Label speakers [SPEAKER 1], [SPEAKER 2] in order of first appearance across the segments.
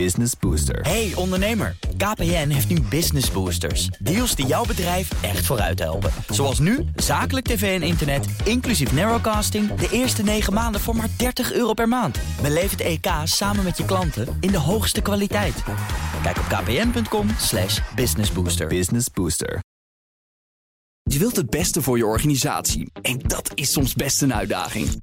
[SPEAKER 1] Business Booster.
[SPEAKER 2] Hey ondernemer, KPN heeft nu Business Boosters. Deals die jouw bedrijf echt vooruit helpen. Zoals nu, zakelijk tv en internet, inclusief narrowcasting... de eerste 9 maanden voor maar 30 euro per maand. Beleef het EK samen met je klanten in de hoogste kwaliteit. Kijk op kpn.com slash businessbooster.
[SPEAKER 1] Business Booster.
[SPEAKER 3] Je wilt het beste voor je organisatie en dat is soms best een uitdaging.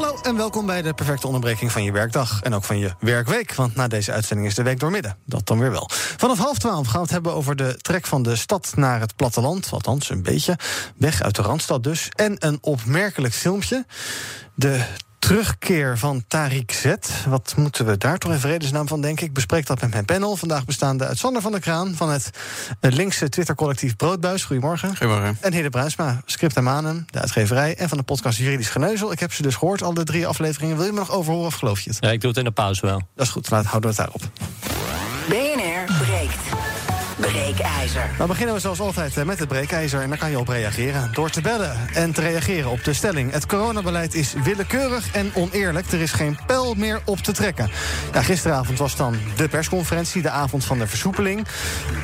[SPEAKER 4] Hallo en welkom bij de perfecte onderbreking van je werkdag. En ook van je werkweek, want na deze uitzending is de week doormidden. Dat dan weer wel. Vanaf half twaalf gaan we het hebben over de trek van de stad naar het platteland. Althans, een beetje. Weg uit de Randstad dus. En een opmerkelijk filmpje. De terugkeer van Tariq Z. Wat moeten we daar toch in vredesnaam van denken? Ik bespreek dat met mijn panel. Vandaag bestaande uit Sander van der Kraan... van het linkse Twitter-collectief Broodbuis. Goedemorgen.
[SPEAKER 5] Goedemorgen.
[SPEAKER 4] En Hede Bruinsma, Script en Manen, de uitgeverij... en van de podcast Juridisch Geneuzel. Ik heb ze dus gehoord, al de drie afleveringen. Wil je me nog overhoren of geloof je het?
[SPEAKER 5] Ja, ik doe het in de pauze wel.
[SPEAKER 4] Dat is goed, laat, houden we het daarop.
[SPEAKER 6] BNR breekt. Breekijzer.
[SPEAKER 4] Dan beginnen we zoals altijd eh, met het breekijzer. En daar kan je op reageren. Door te bellen en te reageren op de stelling. Het coronabeleid is willekeurig en oneerlijk. Er is geen pijl meer op te trekken. Gisteravond was dan de persconferentie. De avond van de versoepeling.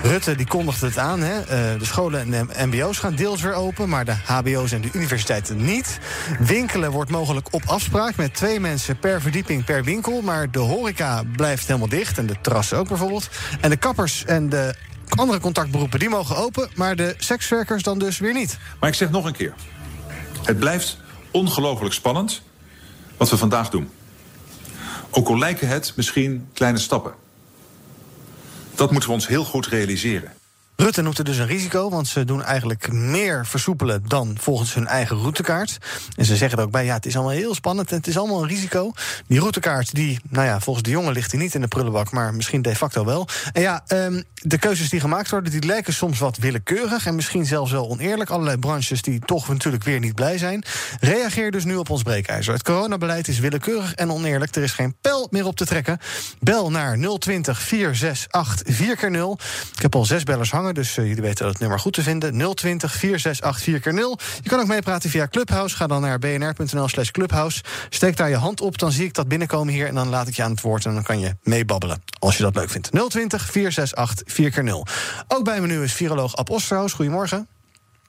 [SPEAKER 4] Rutte die kondigde het aan. Hè. Eh, de scholen en de mbo's gaan deels weer open. Maar de hbo's en de universiteiten niet. Winkelen wordt mogelijk op afspraak. Met twee mensen per verdieping per winkel. Maar de horeca blijft helemaal dicht. En de terrassen ook bijvoorbeeld. En de kappers en de andere contactberoepen die mogen open, maar de sekswerkers dan dus weer niet.
[SPEAKER 7] Maar ik zeg nog een keer. Het blijft ongelooflijk spannend wat we vandaag doen. Ook al lijken het misschien kleine stappen. Dat moeten we ons heel goed realiseren.
[SPEAKER 4] Rutte noemt het dus een risico, want ze doen eigenlijk meer versoepelen dan volgens hun eigen routekaart. En ze zeggen er ook bij, ja, het is allemaal heel spannend en het is allemaal een risico. Die routekaart, die, nou ja, volgens de jongen ligt die niet in de prullenbak, maar misschien de facto wel. En ja, um, de keuzes die gemaakt worden, die lijken soms wat willekeurig en misschien zelfs wel oneerlijk. Allerlei branches die toch natuurlijk weer niet blij zijn. Reageer dus nu op ons breekijzer. Het coronabeleid is willekeurig en oneerlijk. Er is geen pijl meer op te trekken. Bel naar 020 468 4x0. Ik heb al zes bellers hangen dus uh, jullie weten dat het nummer goed te vinden. 020 468 4 0 Je kan ook meepraten via Clubhouse. Ga dan naar bnr.nl slash clubhouse. Steek daar je hand op, dan zie ik dat binnenkomen hier... en dan laat ik je aan het woord en dan kan je meebabbelen. Als je dat leuk vindt. 020 468 4 0 Ook bij me nu is viroloog Ab. Goedemorgen.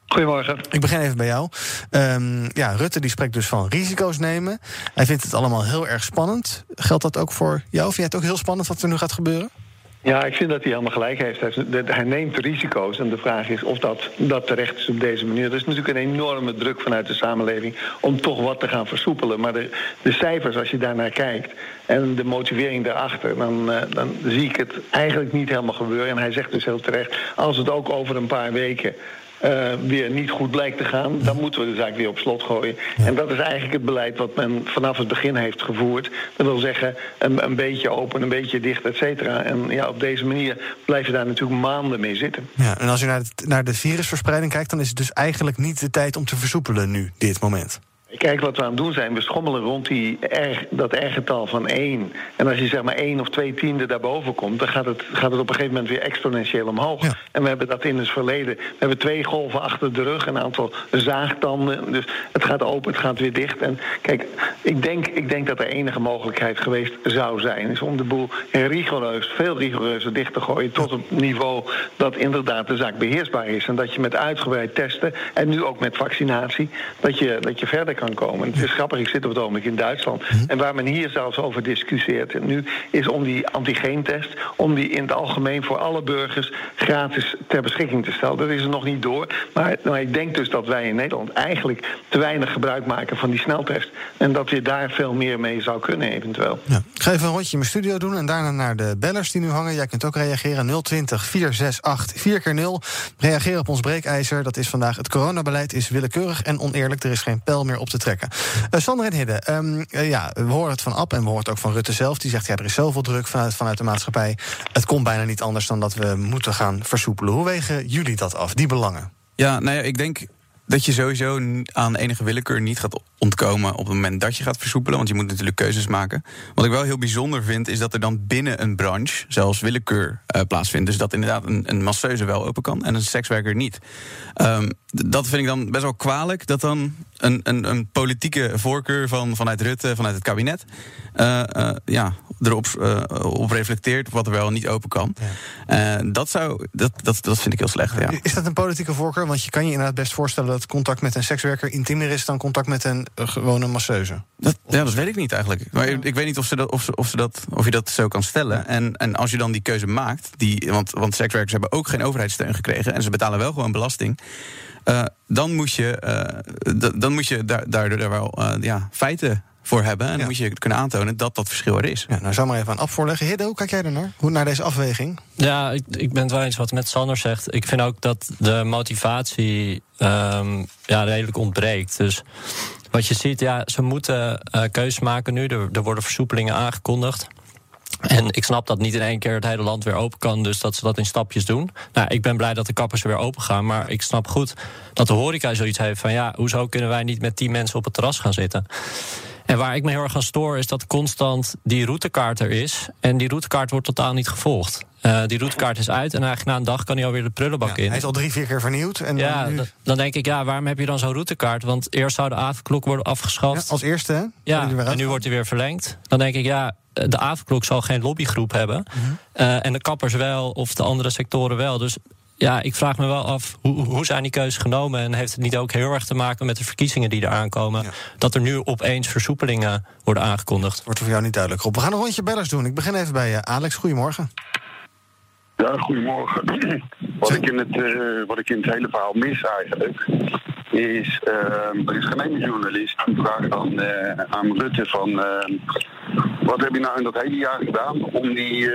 [SPEAKER 8] Goedemorgen.
[SPEAKER 4] Ik begin even bij jou. Um, ja, Rutte die spreekt dus van risico's nemen. Hij vindt het allemaal heel erg spannend. Geldt dat ook voor jou? Vind jij het ook heel spannend wat er nu gaat gebeuren?
[SPEAKER 8] Ja, ik vind dat hij helemaal gelijk heeft. Hij neemt risico's en de vraag is of dat, dat terecht is op deze manier. Er is natuurlijk een enorme druk vanuit de samenleving om toch wat te gaan versoepelen. Maar de, de cijfers, als je daarnaar kijkt en de motivering daarachter, dan, uh, dan zie ik het eigenlijk niet helemaal gebeuren. En hij zegt dus heel terecht, als het ook over een paar weken uh, weer niet goed blijkt te gaan, dan moeten we de zaak weer op slot gooien. Ja. En dat is eigenlijk het beleid wat men vanaf het begin heeft gevoerd. Dat wil zeggen, een, een beetje open, een beetje dicht, et cetera. En ja, op deze manier blijf je daar natuurlijk maanden mee zitten.
[SPEAKER 4] Ja, en als je naar, het, naar de virusverspreiding kijkt, dan is het dus eigenlijk niet de tijd om te versoepelen nu, dit moment.
[SPEAKER 8] Kijk, wat we aan het doen zijn, we schommelen rond die R, dat R-getal van 1. En als je zeg maar 1 of 2 tiende daarboven komt, dan gaat het, gaat het op een gegeven moment weer exponentieel omhoog. Ja. En we hebben dat in het verleden. We hebben twee golven achter de rug, een aantal zaagtanden. Dus het gaat open, het gaat weer dicht. En kijk, ik denk, ik denk dat er enige mogelijkheid geweest zou zijn, is om de boel rigoureus, veel rigoureuzer dicht te gooien. Tot een niveau dat inderdaad de zaak beheersbaar is. En dat je met uitgebreid testen en nu ook met vaccinatie, dat je, dat je verder kan komen. Het is grappig, ik zit op het ogenblik in Duitsland. En waar men hier zelfs over discussieert nu, is om die antigeentest, om die in het algemeen voor alle burgers gratis ter beschikking te stellen. Dat is er nog niet door. Maar, maar ik denk dus dat wij in Nederland eigenlijk te weinig gebruik maken van die sneltest. En dat je daar veel meer mee zou kunnen, eventueel.
[SPEAKER 4] Ja. Ik ga even een rondje in mijn studio doen en daarna naar de bellers die nu hangen. Jij kunt ook reageren 020 468 4 keer 0 Reageer op ons breekijzer. Dat is vandaag het coronabeleid is willekeurig en oneerlijk. Er is geen pijl meer op op te trekken. Uh, Sander en Hidde, um, ja, we horen het van Ab en we horen het ook van Rutte zelf. Die zegt, ja, er is zoveel druk vanuit, vanuit de maatschappij. Het komt bijna niet anders dan dat we moeten gaan versoepelen. Hoe wegen jullie dat af, die belangen?
[SPEAKER 1] Ja, nou ja, ik denk dat je sowieso aan enige willekeur niet gaat ontkomen op het moment dat je gaat versoepelen. Want je moet natuurlijk keuzes maken. Wat ik wel heel bijzonder vind, is dat er dan binnen een branche zelfs willekeur uh, plaatsvindt. Dus dat inderdaad een, een masseuse wel open kan en een sekswerker niet. Um, dat vind ik dan best wel kwalijk. Dat dan een, een, een politieke voorkeur van, vanuit Rutte, vanuit het kabinet. Uh, uh, ja, erop uh, op reflecteert wat er wel niet open kan. Ja. dat, zou, dat, dat, dat vind ik heel slecht. Ja.
[SPEAKER 4] Is dat een politieke voorkeur? Want je kan je inderdaad best voorstellen dat contact met een sekswerker intiemer is dan contact met een gewone masseuse.
[SPEAKER 1] Dat, ja, dat weet ik niet eigenlijk. Maar ik, ik weet niet of, ze dat, of, ze, of, ze dat, of je dat zo kan stellen. En, en als je dan die keuze maakt, die, want, want sekswerkers hebben ook geen overheidssteun gekregen en ze betalen wel gewoon belasting. Uh, dan moet je, uh, dan moet je daar, daardoor daar wel uh, ja, feiten voor hebben. En ja. dan moet je kunnen aantonen dat dat verschil er is.
[SPEAKER 4] Ja, nou, zou maar even aan af voorleggen. Hidde, hoe kijk jij er naar? Hoe naar deze afweging?
[SPEAKER 5] Ja, ik, ik ben het wel eens wat met Sander zegt. Ik vind ook dat de motivatie um, ja, redelijk ontbreekt. Dus wat je ziet, ja, ze moeten uh, keuzes maken nu. Er, er worden versoepelingen aangekondigd. En ik snap dat niet in één keer het hele land weer open kan, dus dat ze dat in stapjes doen. Nou, ik ben blij dat de kappers weer open gaan, maar ik snap goed dat de horeca zoiets heeft van ja, hoezo kunnen wij niet met tien mensen op het terras gaan zitten? En waar ik me heel erg aan stoor is dat constant die routekaart er is. En die routekaart wordt totaal niet gevolgd. Uh, die routekaart is uit en eigenlijk na een dag kan hij alweer de prullenbak
[SPEAKER 4] ja,
[SPEAKER 5] in.
[SPEAKER 4] Hij is al drie, vier keer vernieuwd. En
[SPEAKER 5] ja,
[SPEAKER 4] dan, nu...
[SPEAKER 5] dan denk ik, ja, waarom heb je dan zo'n routekaart? Want eerst zou de avondklok worden afgeschaft.
[SPEAKER 4] Ja, als eerste, hè?
[SPEAKER 5] Ja, en nu wordt hij weer verlengd. Dan denk ik, ja, de avondklok zal geen lobbygroep hebben. -huh. uh, en de kappers wel, of de andere sectoren wel. Dus ja, ik vraag me wel af, hoe, hoe zijn die keuzes genomen? En heeft het niet ook heel erg te maken met de verkiezingen die er aankomen? Ja. Dat er nu opeens versoepelingen worden aangekondigd?
[SPEAKER 4] Wordt voor jou niet duidelijk, Rob. We gaan een rondje bellers doen. Ik begin even bij uh, Alex. Goedemorgen.
[SPEAKER 9] Ja, goedemorgen. Wat ik, in het, uh, wat ik in het hele verhaal mis eigenlijk... is, uh, er is geen ene journalist die vraagt dan uh, aan Rutte van... wat heb je nou in dat hele jaar gedaan om die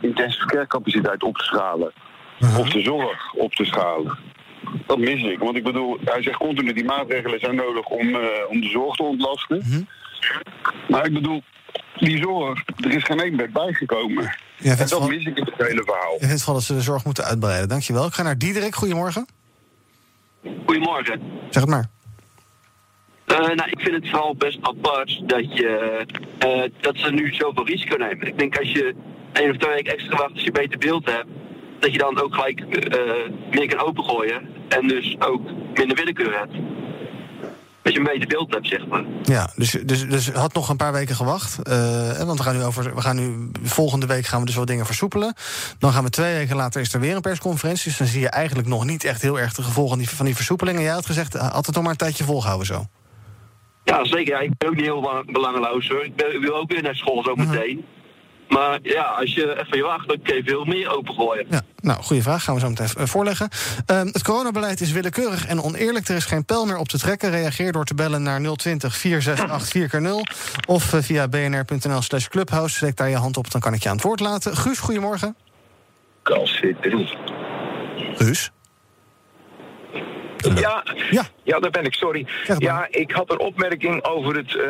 [SPEAKER 9] intensive care capaciteit op te schalen? Uh-huh. Of de zorg op te schalen. Dat mis ik. Want ik bedoel, hij zegt continu die maatregelen zijn nodig om, uh, om de zorg te ontlasten. Uh-huh. Maar ik bedoel, die zorg, er is geen één bed bijgekomen. Ja, en dat mis ik in het hele verhaal.
[SPEAKER 4] Je vindt van dat ze de zorg moeten uitbreiden. Dankjewel. Ik ga naar Diederik. Goedemorgen.
[SPEAKER 10] Goedemorgen.
[SPEAKER 4] Zeg het maar.
[SPEAKER 10] Uh, nou, ik vind het vooral best apart dat, je, uh, dat ze nu zoveel risico nemen. Ik denk als je één of twee weken extra wacht als je beter beeld hebt, dat je dan ook gelijk uh, meer kan opengooien. En dus ook minder willekeur hebt. Als je een beter beeld hebt, zeg maar.
[SPEAKER 4] Ja, dus, dus, dus had nog een paar weken gewacht. Uh, want we gaan, nu over, we gaan nu volgende week gaan we dus wel dingen versoepelen. Dan gaan we twee weken later is er weer een persconferentie. Dus dan zie je eigenlijk nog niet echt heel erg de gevolgen van die, van die versoepelingen. Jij had gezegd, had het nog maar een tijdje volgehouden zo.
[SPEAKER 10] Ja, zeker. Ja, ik ben ook niet heel belangeloos hoor. Ik, ben, ik wil ook weer naar school zo meteen. Uh -huh. Maar ja, als je even je wacht, dan kun je veel meer opengooien.
[SPEAKER 4] Ja, nou, goede vraag. Gaan we zo meteen voorleggen. Uh, het coronabeleid is willekeurig en oneerlijk. Er is geen pijl meer op te trekken. Reageer door te bellen naar 020 468 4x0. Of uh, via bnr.nl slash clubhouse. Steek daar je hand op, dan kan ik je aan het woord laten. Guus, goedemorgen.
[SPEAKER 11] Kalsitri.
[SPEAKER 4] Guus?
[SPEAKER 11] Ja, ja. Ja, daar ben ik, sorry. Ja, ik had een opmerking over het, uh,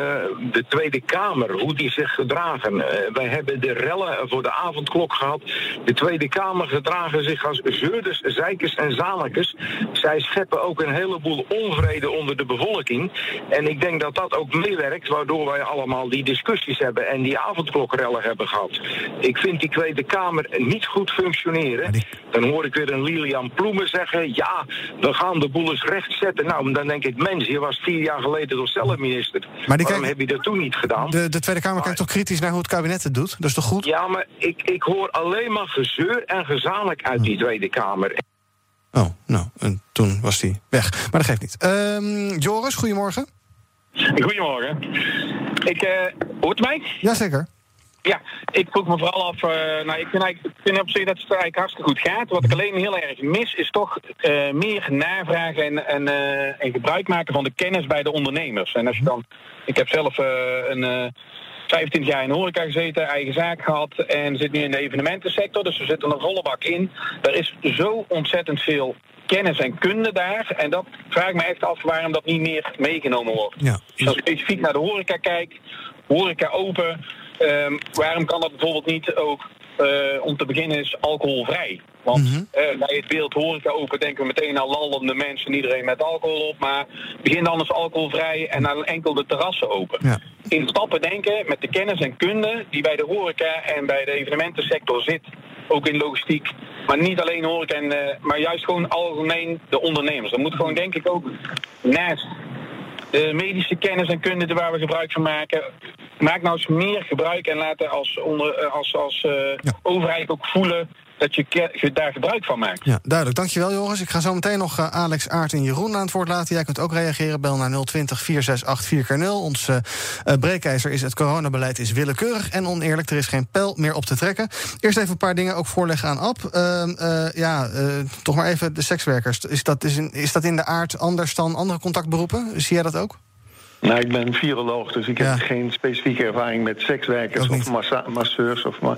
[SPEAKER 11] de Tweede Kamer, hoe die zich gedragen. Uh, wij hebben de rellen voor de avondklok gehad. De Tweede Kamer gedragen zich als zeurders, zeikers en zalikers. Zij scheppen ook een heleboel onvrede onder de bevolking. En ik denk dat dat ook meewerkt, waardoor wij allemaal die discussies hebben en die avondklokrellen hebben gehad. Ik vind die Tweede Kamer niet goed functioneren. Dan hoor ik weer een Lilian Ploemen zeggen, ja, we gaan de boel eens recht zetten. Nou, dan denk ik, mens, je was vier jaar geleden toch zelf minister. Maar Waarom kijk, heb je dat toen niet gedaan?
[SPEAKER 4] De, de Tweede Kamer maar, kijkt toch kritisch naar hoe het kabinet het doet? Dat is toch goed?
[SPEAKER 11] Ja, maar ik, ik hoor alleen maar gezeur en gezamenlijk uit die Tweede Kamer.
[SPEAKER 4] Oh, nou, en toen was hij weg. Maar dat geeft niet. Um, Joris, goedemorgen.
[SPEAKER 12] Goedemorgen. Ik, uh, hoort mij?
[SPEAKER 4] Jazeker.
[SPEAKER 12] Ja, ik vroeg me vooral af. Uh, nou, ik vind, ik vind op zich dat het eigenlijk hartstikke goed gaat. Wat ik alleen heel erg mis, is toch uh, meer navragen en, en, uh, en, gebruik maken van de kennis bij de ondernemers. En als je dan. Ik heb zelf een. 25 jaar in de horeca gezeten, eigen zaak gehad en zit nu in de evenementensector. Dus we zitten er een volle bak in. Er is zo ontzettend veel kennis en kunde daar. En dat vraag ik me echt af waarom dat niet meer meegenomen wordt.
[SPEAKER 4] Ja.
[SPEAKER 12] Als ik specifiek naar de horeca kijk, horeca open, ehm, waarom kan dat bijvoorbeeld niet ook eh, om te beginnen is alcoholvrij? Want
[SPEAKER 4] Mhm.
[SPEAKER 12] eh, bij het beeld horeca open denken we meteen aan lallende mensen, iedereen met alcohol op. Maar begin dan eens alcoholvrij en dan enkel de terrassen open.
[SPEAKER 4] Ja.
[SPEAKER 12] In stappen denken met de kennis en kunde die bij de horeca en bij de evenementensector zit. Ook in logistiek. Maar niet alleen horeca, en, eh, maar juist gewoon algemeen de ondernemers. Dat moet gewoon denk ik ook naast de medische kennis en kunde waar we gebruik van maken. Maak nou eens meer gebruik en laat als, onder, eh, als, als eh, overheid ook voelen dat je daar gebruik van maakt.
[SPEAKER 4] Ja, duidelijk. Dankjewel, Joris. Ik ga zo meteen nog eh, Alex, Aart en Jeroen aan het woord laten. Jij kunt ook reageren. Bel naar 020 468 4x0. Ons eh, eh, breekijzer is het coronabeleid is willekeurig en oneerlijk. Er is geen pijl meer op te trekken. Eerst even een paar dingen ook voorleggen aan Ab. Ehm, eh, ja, eh, toch maar even de sekswerkers. Is dat, is, in, is dat in de aard anders dan andere contactberoepen? Zie jij dat ook?
[SPEAKER 8] Nou, ik ben viroloog, dus ik heb geen specifieke ervaring met sekswerkers of massa- masseurs. Of ma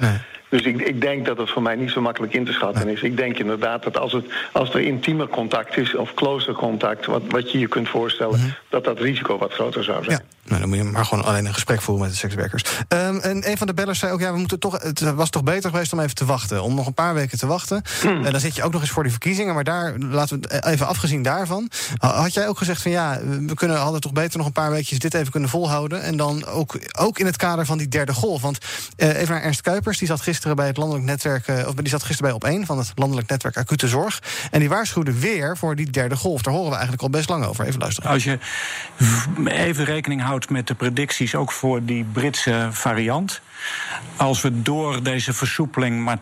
[SPEAKER 8] Dus ik, ik denk dat het voor mij niet zo makkelijk in te schatten is. Ik denk inderdaad dat als, het, als er intiemer contact is of closer contact, wat, wat je je kunt voorstellen, dat dat risico wat groter zou zijn.
[SPEAKER 4] Nou, dan moet je maar gewoon alleen een gesprek voeren met de sekswerkers. Ehm, en een van de bellers zei ook: ja, we moeten toch. Het was toch beter geweest om even te wachten. Om nog een paar weken te wachten. En dan zit je ook nog eens voor die verkiezingen. Maar daar laten we het even afgezien daarvan. ha- Had jij ook gezegd van ja, we kunnen, hadden toch beter nog een paar weekjes dit even kunnen volhouden. En dan ook, ook in het kader van die derde golf. Want eh, even naar Ernst Kuipers, die zat gisteren bij het landelijk netwerk. eh, of die zat gisteren bij op één van het landelijk netwerk acute zorg. En die waarschuwde weer voor die derde golf. Daar horen we eigenlijk al best lang over. Even luisteren.
[SPEAKER 13] Als je even rekening houdt met de predicties, ook voor die Britse variant. Als we door deze versoepeling maar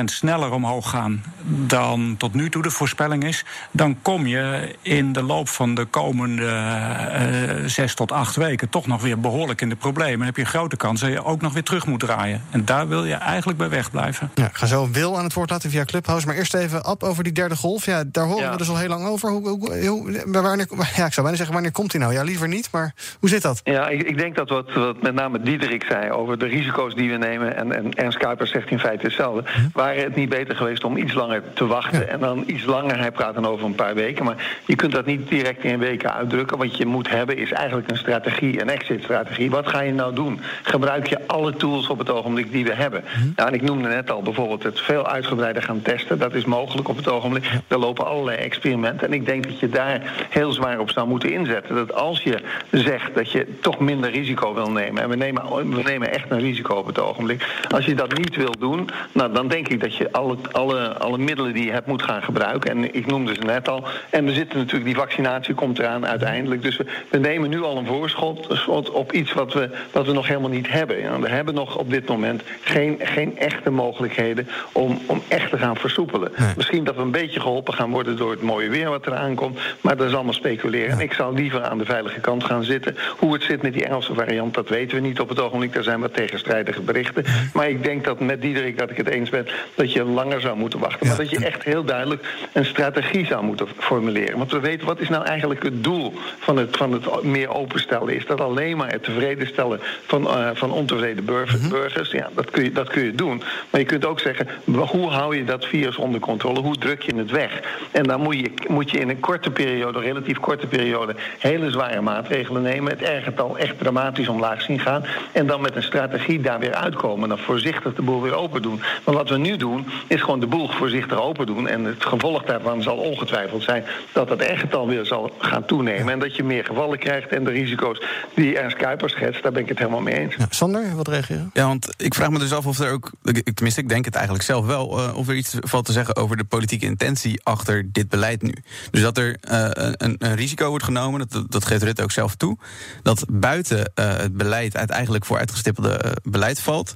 [SPEAKER 13] 10% sneller omhoog gaan dan tot nu toe de voorspelling is, dan kom je in de loop van de komende eh, zes tot acht weken toch nog weer behoorlijk in de problemen. Dan heb je een grote kans dat je ook nog weer terug moet draaien. En daar wil je eigenlijk bij wegblijven.
[SPEAKER 4] Ja, ik ga zo Wil aan het woord laten via Clubhouse. Maar eerst even Ab over die derde golf. Ja, daar horen
[SPEAKER 8] Ja.
[SPEAKER 4] we dus al heel lang over. Hoe, hoe, hoe- wanneer, ja, ik zou bijna zeggen, wanneer komt die nou? Ja, liever niet, maar hoe zit dat?
[SPEAKER 8] Ja, ik, ik denk dat wat, wat met name Diederik zei over de risico's die we nemen, en, en Ernst Kuipers zegt in feite hetzelfde, waren het niet beter geweest om iets langer te wachten en dan iets langer, hij praat dan over een paar weken, maar je kunt dat niet direct in weken uitdrukken. Wat je moet hebben is eigenlijk een strategie, een exit-strategie. Wat ga je nou doen? Gebruik je alle tools op het ogenblik die we hebben? Nou, en ik noemde net al bijvoorbeeld het veel uitgebreider gaan testen. Dat is mogelijk op het ogenblik. Er lopen allerlei experimenten. En ik denk dat je daar heel zwaar op zou moeten inzetten. Dat als je zegt dat je toch minder risico wil nemen. En we nemen, we nemen echt een risico op het ogenblik. Als je dat niet wil doen, nou, dan denk ik dat je alle, alle, alle middelen die je hebt moet gaan gebruiken. En ik noemde ze net al. En we zitten natuurlijk, die vaccinatie komt eraan uiteindelijk. Dus we, we nemen nu al een voorschot schot op iets wat we, wat we nog helemaal niet hebben. Ja, we hebben nog op dit moment geen, geen echte mogelijkheden om, om echt te gaan versoepelen. Misschien dat we een beetje geholpen gaan worden door het mooie weer wat eraan komt. Maar dat is allemaal speculeren. En ik zou liever aan de veilige kant gaan zitten. Hoe het zit met die Engelse variant, dat weten we niet op het ogenblik. Daar zijn wat tegenstrijdige berichten. Maar ik denk dat met Diederik dat ik het eens ben dat je langer zou moeten wachten. Maar dat je echt heel duidelijk een strategie zou moeten formuleren. Want we weten wat is nou eigenlijk het doel van het, van het meer openstellen. Is dat alleen maar het tevreden stellen van, eh, van ontevreden burgers? burgers? Ja, dat kun, je, dat kun je doen. Maar je kunt ook zeggen, hoe hou je dat virus onder controle? Hoe druk je het weg? En dan moet je, moet je in een korte periode, een relatief korte periode, hele zware maatregelen nemen. Het R-getal echt dramatisch omlaag zien gaan. En dan met een strategie daar weer uitkomen. Dan voorzichtig de boel weer open doen. Maar wat we nu doen, is gewoon de boel voorzichtig open doen. En het gevolg daarvan zal ongetwijfeld zijn dat het R-getal weer zal gaan toenemen. En dat je meer gevallen krijgt. En de risico's die Ernst Kuipers schetst, daar ben ik het helemaal mee eens.
[SPEAKER 4] Sander, wat reageren?
[SPEAKER 1] Ja, want ik vraag me dus af of er ook, tenminste ik denk het eigenlijk zelf wel, eh, of er iets valt te zeggen over de politieke intentie achter dit beleid nu. Dus dat er eh, een, een risico wordt genomen, dat, dat geeft Rutte ook zelf toe, dat buiten eh, het beleid uit eigenlijk voor uitgestippelde eh, beleid valt.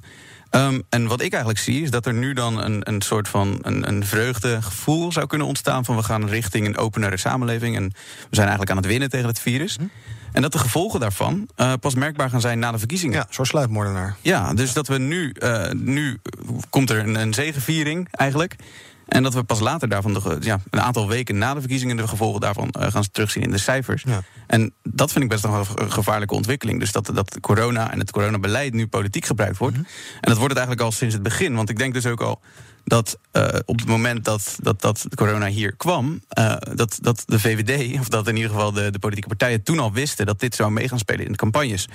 [SPEAKER 1] Ehm, en wat ik eigenlijk zie, is dat er nu dan een, een soort van een, een vreugdegevoel zou kunnen ontstaan van we gaan richting een openere samenleving en we zijn eigenlijk aan het winnen tegen het virus. En dat de gevolgen daarvan eh, pas merkbaar gaan zijn na de verkiezingen.
[SPEAKER 4] Ja, zo'n sluipmoordenaar.
[SPEAKER 1] Ja, dus dat we nu, eh, nu komt er een, een zegeviering eigenlijk. En dat we pas later daarvan, de, ja, een aantal weken na de verkiezingen, de gevolgen daarvan eh, gaan terugzien in de cijfers. En dat vind ik best nog een gevaarlijke ontwikkeling. Dus dat, dat corona en het coronabeleid nu politiek gebruikt wordt. En dat wordt het eigenlijk al sinds het begin. Want ik denk dus ook al dat uh, op het moment dat, dat, dat corona hier kwam, uh, dat, dat de VVD, of dat in ieder geval de, de politieke partijen toen al wisten dat dit zou mee gaan spelen in de campagnes.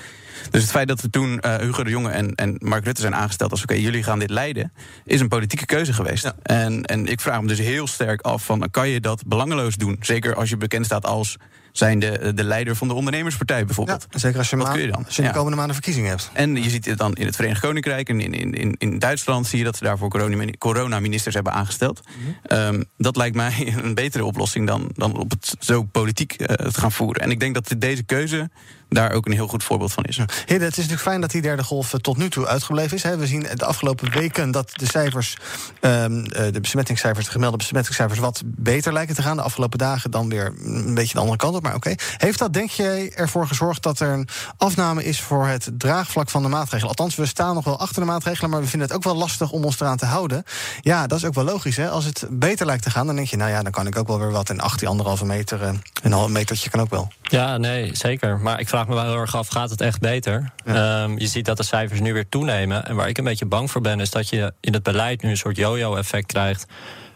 [SPEAKER 1] Dus het feit dat we toen uh, Hugo de Jonge en, en Mark Rutte zijn aangesteld als oké, okay, jullie gaan dit leiden, is een politieke keuze geweest. Ja. En, en ik vraag me dus heel sterk af van kan je dat belangeloos doen? Zeker als je bekend staat als zijn de, de leider van de ondernemerspartij bijvoorbeeld.
[SPEAKER 4] Ja, zeker als je,
[SPEAKER 1] Wat
[SPEAKER 4] maan,
[SPEAKER 1] kun je dan?
[SPEAKER 4] als je de
[SPEAKER 1] Ja.
[SPEAKER 4] komende maanden verkiezingen hebt.
[SPEAKER 1] En je ziet het dan in het Verenigd Koninkrijk en in, in, in, in Duitsland zie je dat ze daarvoor corona- coronaministers hebben aangesteld. Ehm, dat lijkt mij een betere oplossing dan, dan op het zo politiek eh, te gaan voeren. En ik denk dat deze keuze daar ook een heel goed voorbeeld van is.
[SPEAKER 4] Het is natuurlijk fijn dat die derde golf eh, tot nu toe uitgebleven is. Hè. We zien de afgelopen weken dat de cijfers, ehm, eh, de besmettingscijfers, de gemelde besmettingscijfers, wat beter lijken te gaan. De afgelopen dagen dan weer een beetje de andere kant op. Maar oké. Heeft dat, denk jij, ervoor gezorgd dat er een afname is voor het draagvlak van de maatregelen? Althans, we staan nog wel achter de maatregelen, maar we vinden het ook wel lastig om ons eraan te houden. Ja, dat is ook wel logisch. Hè? Als het beter lijkt te gaan, dan denk je, nou ja, dan kan ik ook wel weer wat. En 18 anderhalve meter, eh, een half metertje kan ook wel.
[SPEAKER 5] Ja, nee, zeker. Maar ik vraag me wel heel erg af, gaat het echt beter? Ehm, je ziet dat de cijfers nu weer toenemen. En waar ik een beetje bang voor ben, is dat je in het beleid nu een soort yo-yo-effect krijgt.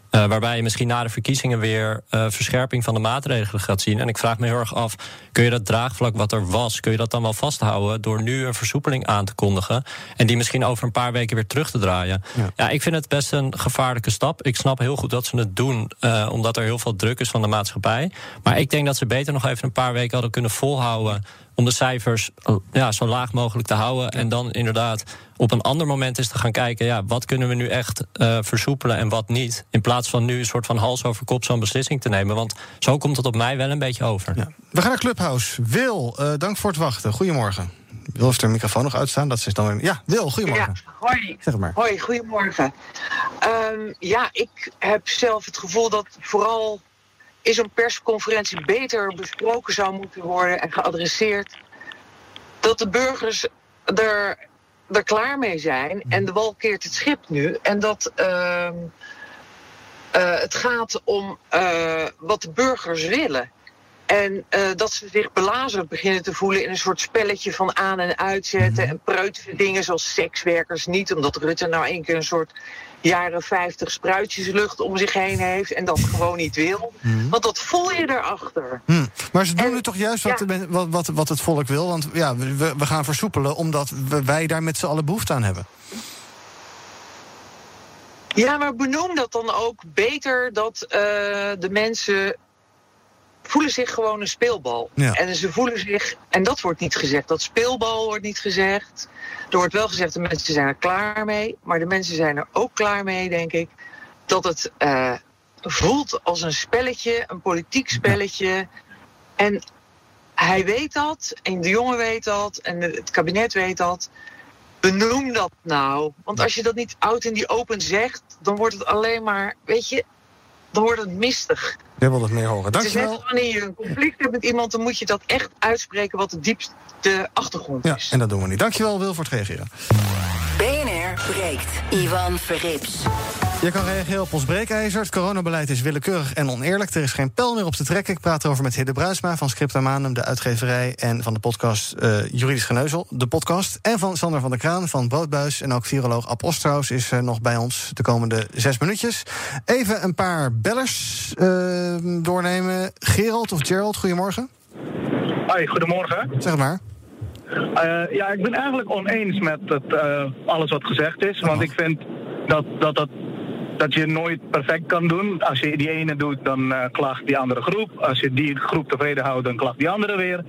[SPEAKER 5] eh, waarbij je misschien na de verkiezingen weer eh, verscherping van de maatregelen gaat zien. En ik vraag me heel erg af: kun je dat draagvlak wat er was, kun je dat dan wel vasthouden door nu een versoepeling aan te kondigen en die misschien over een paar weken weer terug te draaien? Ja, ik vind het best een gevaarlijke stap. Ik snap heel goed dat ze het doen, eh, omdat er heel veel druk is van de maatschappij. Maar ik denk dat ze beter nog even een paar weken hadden kunnen volhouden om de cijfers eh, ja, zo laag mogelijk te houden. En dan inderdaad op een ander moment is te gaan kijken... Ja, wat kunnen we nu echt eh, versoepelen en wat niet. In plaats van nu een soort van hals over kop zo'n beslissing te nemen. Want zo komt het op mij wel een beetje over.
[SPEAKER 4] We gaan naar Clubhouse. Wil, eh, dank voor het wachten. Goedemorgen. Wil heeft er een microfoon nog uitstaan? Dat is dan weer... Ja, Wil, goedemorgen.
[SPEAKER 14] Ja, hoi.
[SPEAKER 4] Zeg maar.
[SPEAKER 14] Hoi, goedemorgen. Ehm, ja, ik heb zelf het gevoel dat vooral in zo'n persconferentie beter besproken zou moeten worden en geadresseerd. Dat de burgers er, er klaar mee zijn en de wal keert het schip nu. En dat ehm, eh, het gaat om eh, wat de burgers willen. En eh, dat ze zich belazerd beginnen te voelen in een soort spelletje van aan- en uitzetten. En preutige dingen zoals sekswerkers niet, omdat Rutte nou één keer een soort jaren 50 spruitjeslucht om zich heen heeft en dat gewoon niet wil. Want dat voel je erachter.
[SPEAKER 4] Hm. Maar ze doen nu toch juist wat, wat, wat, wat het volk wil? Want ja, we, we gaan versoepelen omdat we- wij daar met z'n allen behoefte aan hebben.
[SPEAKER 14] Ja, maar benoem dat dan ook beter dat eh, de mensen voelen zich gewoon een speelbal.
[SPEAKER 15] Ja.
[SPEAKER 14] En ze voelen zich, en dat wordt niet gezegd, dat speelbal wordt niet gezegd. Er wordt wel gezegd, de mensen zijn er klaar mee. Maar de mensen zijn er ook klaar mee, denk ik, dat het eh, voelt als een spelletje, een politiek spelletje. En hij weet dat, en de jongen weet dat, en het kabinet weet dat. Benoem dat nou. Want als je dat niet out in die open zegt, dan wordt het alleen maar, weet je, dan wordt het mistig.
[SPEAKER 4] Jij wil het meer horen.
[SPEAKER 14] Het is net wanneer je een conflict hebt met iemand, dan moet je dat echt uitspreken wat de diepste achtergrond
[SPEAKER 4] Ja,
[SPEAKER 14] is.
[SPEAKER 4] en dat doen we niet. Dankjewel, Wil, voor het reageren.
[SPEAKER 6] BNR breekt. Ivan Verrips.
[SPEAKER 4] Je kan reageren op ons breekijzer. Het coronabeleid is willekeurig en oneerlijk. Er is geen pijl meer op te trekken. Ik praat erover met Hidde Bruisma van Scripta Manum, de uitgeverij... en van de podcast eh, Juridisch Geneuzel, de podcast. En van Sander van der Kraan van Broodbuis. En ook viroloog Ab is eh, nog bij ons de komende zes minuutjes. Even een paar bellers eh, doornemen. Gerald of Gerald, goedemorgen.
[SPEAKER 15] Hoi, goedemorgen.
[SPEAKER 4] Zeg maar.
[SPEAKER 15] Ja, ik ben eigenlijk oneens met het, alles wat gezegd is. Want ik vind dat, dat, dat, dat je nooit perfect kan doen. Als je die ene doet, dan eh, klaagt die andere groep. Als je die groep tevreden houdt, dan klaagt die andere weer.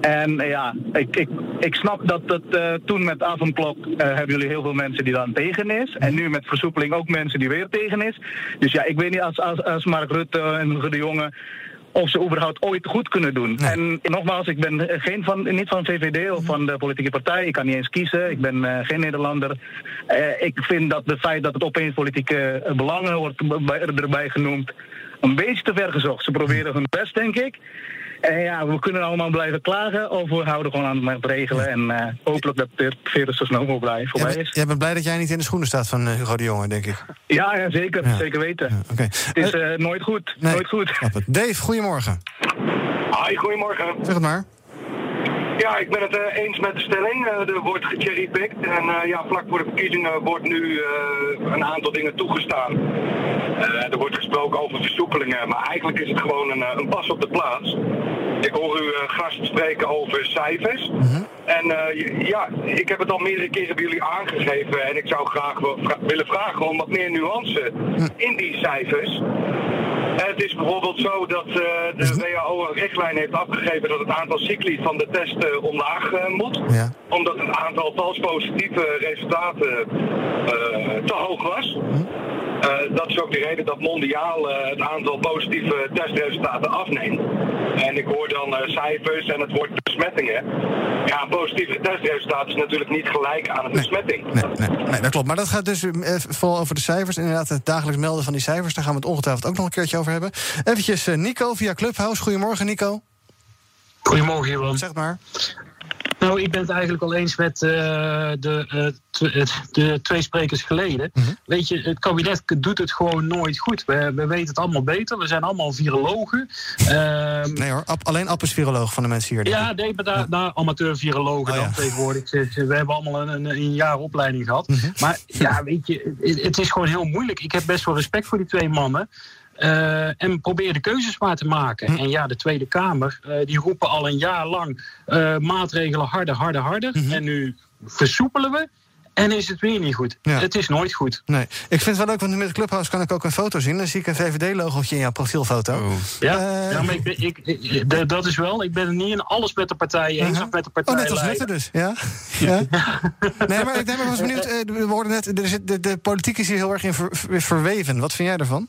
[SPEAKER 15] En eh, ja, ik, ik, ik snap dat het eh, toen met avondklok hebben jullie heel veel mensen die dan tegen is. En nu met versoepeling ook mensen die weer tegen is. Dus ja, ik weet niet als, als, als Mark Rutte en de Jonge of ze überhaupt ooit goed kunnen doen. En nogmaals, ik ben geen van, niet van VVD of van de politieke partij. Ik kan niet eens kiezen. Ik ben eh, geen Nederlander. Eh, ik vind dat het feit dat het opeens politieke eh, belangen wordt bij- erbij genoemd... een beetje te ver gezocht. Ze proberen hun best, denk ik. En ja, we kunnen allemaal blijven klagen of we houden gewoon aan het regelen. En eh, hopelijk dat dit virus zo snel mogelijk voorbij
[SPEAKER 4] Jij,
[SPEAKER 15] is.
[SPEAKER 4] jij bent blij dat jij niet in de schoenen staat van eh, Hugo de Jonge, denk ik.
[SPEAKER 15] Ja, ja zeker.
[SPEAKER 4] Ja.
[SPEAKER 15] Zeker weten.
[SPEAKER 4] Oké.
[SPEAKER 15] Het is eh, nooit goed.
[SPEAKER 4] Nee,
[SPEAKER 15] Nooit goed.
[SPEAKER 4] Dave, goedemorgen.
[SPEAKER 16] Hoi, goedemorgen.
[SPEAKER 4] Zeg het maar.
[SPEAKER 16] Ja, ik ben het eh, eens met de stelling. Eh, er wordt gecherrypicked. En eh, ja, vlak voor de verkiezingen wordt nu een aantal dingen toegestaan. Er wordt gesproken over versoepelingen, maar eigenlijk is het gewoon een, een pas op de plaats. Ik hoor uw gast spreken over cijfers. En eh, j- ja, ik heb het al meerdere keren bij jullie aangegeven. En ik zou graag willen vragen om wat meer nuance in die cijfers. En het is bijvoorbeeld zo dat eh, de WHO een richtlijn heeft afgegeven dat het aantal cycli van de test eh, omlaag eh, moet. Omdat het aantal vals positieve resultaten te hoog was. Eh, dat is ook de reden dat mondiaal eh, het aantal positieve testresultaten afneemt. En ik hoor dan eh, cijfers en het woord besmettingen. Ja, een positieve testresultaat is natuurlijk niet gelijk aan een besmetting.
[SPEAKER 4] Nee, dat klopt. Maar dat gaat dus eh, vooral over de cijfers. Inderdaad, het dagelijks melden van die cijfers. Daar gaan we het ongetwijfeld ook nog een keertje over hebben. Eventjes eh, Nico via Clubhouse. Goedemorgen, Nico.
[SPEAKER 17] Goedemorgen, Johan.
[SPEAKER 4] Zeg maar.
[SPEAKER 17] Nou, ik ben het eigenlijk al eens met eh, de, eh, het- de twee sprekers geleden. Weet je, het kabinet doet het gewoon nooit goed. We, we weten het allemaal beter. We zijn allemaal virologen. Ehm,
[SPEAKER 4] Nee hoor, alleen App is viroloog van de mensen hier.
[SPEAKER 17] ja, nee, maar daar, amateur-virologen
[SPEAKER 4] Oh,
[SPEAKER 17] dan
[SPEAKER 4] ja.
[SPEAKER 17] tegenwoordig. We hebben allemaal een, een, een jaar opleiding gehad.
[SPEAKER 4] Mhm.
[SPEAKER 17] Maar ja, weet je, het, het is gewoon heel moeilijk. Ik heb best wel respect voor die twee mannen. Eh, en probeer de keuzes maar te maken.
[SPEAKER 4] Mhm.
[SPEAKER 17] En ja, de Tweede Kamer, eh, die roepen al een jaar lang eh, maatregelen harder, harder, harder.
[SPEAKER 4] Mhm.
[SPEAKER 17] En nu versoepelen we. En is het weer niet goed.
[SPEAKER 4] Ja.
[SPEAKER 17] Het is nooit goed.
[SPEAKER 4] Nee, ik vind het wel leuk, want met Clubhouse kan ik ook een foto zien. Dan zie ik een VVD-logootje in jouw profielfoto.
[SPEAKER 17] Ja,
[SPEAKER 4] Eh,
[SPEAKER 17] ja maar ik, ben- ik, dat is wel. Ik ben het niet in alles met de partij eens of met de partij.
[SPEAKER 4] Oh, net als Rutte dus, ja? ja. Nee, maar ik ben was benieuwd. eh, We hoorden net, de, de politiek is hier heel erg in ver- ver- verweven. Wat vind jij ervan?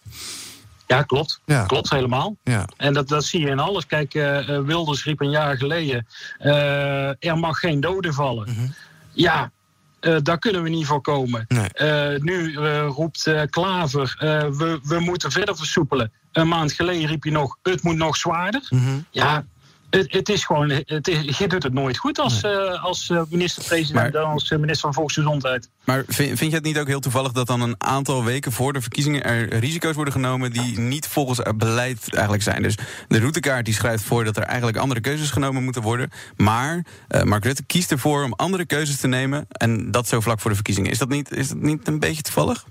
[SPEAKER 17] Ja, klopt.
[SPEAKER 4] Ja.
[SPEAKER 17] Klopt helemaal.
[SPEAKER 4] Ja.
[SPEAKER 17] En dat, dat zie je in alles. Kijk, eh, eh, Wilders riep een jaar geleden... eh, er mag geen doden vallen.
[SPEAKER 4] Mhm.
[SPEAKER 17] Ja, eh, daar kunnen we niet voor komen. Eh, nu roept Klaver, we, we moeten verder versoepelen. Een maand geleden riep je nog, het moet nog zwaarder.
[SPEAKER 4] Mhm.
[SPEAKER 17] Ja, het, het is gewoon, het is, je doet het nooit goed als, eh, als eh, minister-president en als eh, minister van Volksgezondheid.
[SPEAKER 1] Maar vind, vind je het niet ook heel toevallig dat dan een aantal weken voor de verkiezingen er risico's worden genomen die niet volgens het beleid eigenlijk zijn? Dus de routekaart die schrijft voor dat er eigenlijk andere keuzes genomen moeten worden. Maar Mark Rutte kiest ervoor om andere keuzes te nemen en dat zo vlak voor de verkiezingen. Is dat niet, is dat niet een beetje toevallig?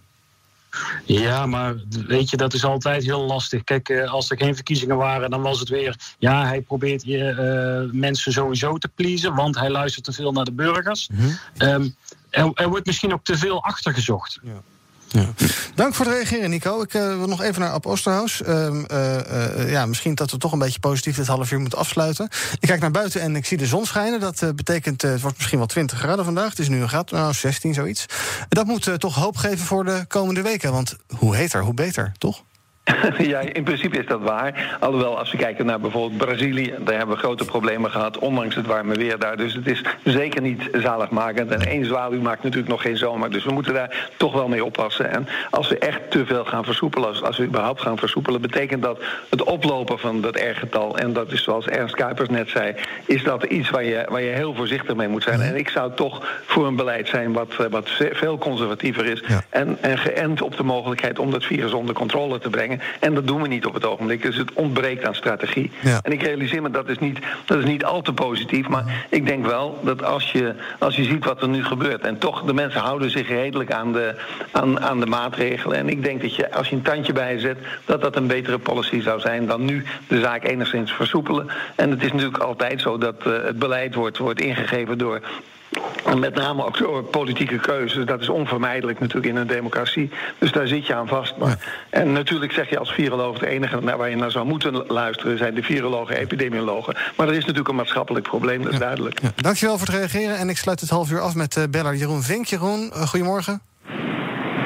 [SPEAKER 17] Ja, maar weet je, dat is altijd heel lastig. Kijk, eh, als er geen verkiezingen waren, dan was het weer... ja, hij probeert je eh, mensen sowieso te pleasen... want hij luistert te veel naar de burgers. Ehm, er, er wordt misschien ook te veel achtergezocht.
[SPEAKER 4] Dank voor het reageren, Nico. Ik eh, wil nog even naar Ab Osterhaus. Ehm, eh, eh, ja, misschien dat we toch een beetje positief dit half uur moeten afsluiten. Ik kijk naar buiten en ik zie de zon schijnen. Dat betekent, het wordt misschien wel 20 graden vandaag. Het is nu een graad, nou 16, zoiets. Dat moet toch hoop geven voor de komende weken. Want hoe heter, hoe beter, toch?
[SPEAKER 8] ja, in principe is dat waar. Alhoewel, als we kijken naar bijvoorbeeld Brazilië, daar hebben we grote problemen gehad, ondanks het warme weer daar. Dus het is zeker niet zaligmakend. En één zwaluw maakt natuurlijk nog geen zomer. Dus we moeten daar toch wel mee oppassen. En als we echt te veel gaan versoepelen, als, als we überhaupt gaan versoepelen, betekent dat het oplopen van dat R-getal, en dat is zoals Ernst Kuipers net zei, is dat iets waar je, waar je heel voorzichtig mee moet zijn. En ik zou toch voor een beleid zijn wat, wat ve- veel conservatiever is. En, en geënt op de mogelijkheid om dat virus onder controle te brengen. En dat doen we niet op het ogenblik. Dus het ontbreekt aan strategie. En ik realiseer me dat is niet, dat is niet al te positief. Maar ik denk wel dat als je, als je ziet wat er nu gebeurt. En toch, de mensen houden zich redelijk aan de, aan, aan de maatregelen. En ik denk dat je, als je een tandje bijzet, dat dat een betere policy zou zijn dan nu de zaak enigszins versoepelen. En het is natuurlijk altijd zo dat eh, het beleid wordt, wordt ingegeven door en met name ook door politieke keuzes. Dat is onvermijdelijk natuurlijk in een democratie. Dus daar zit je aan vast. Maar, En natuurlijk zeg je als viroloog... de enige naar waar je naar zou moeten luisteren... zijn de virologen, epidemiologen. Maar er is natuurlijk een maatschappelijk probleem, dat is duidelijk.
[SPEAKER 4] Dankjewel voor het reageren. En ik sluit het half uur af met eh beller Jeroen Vink. Jeroen, eh, goedemorgen.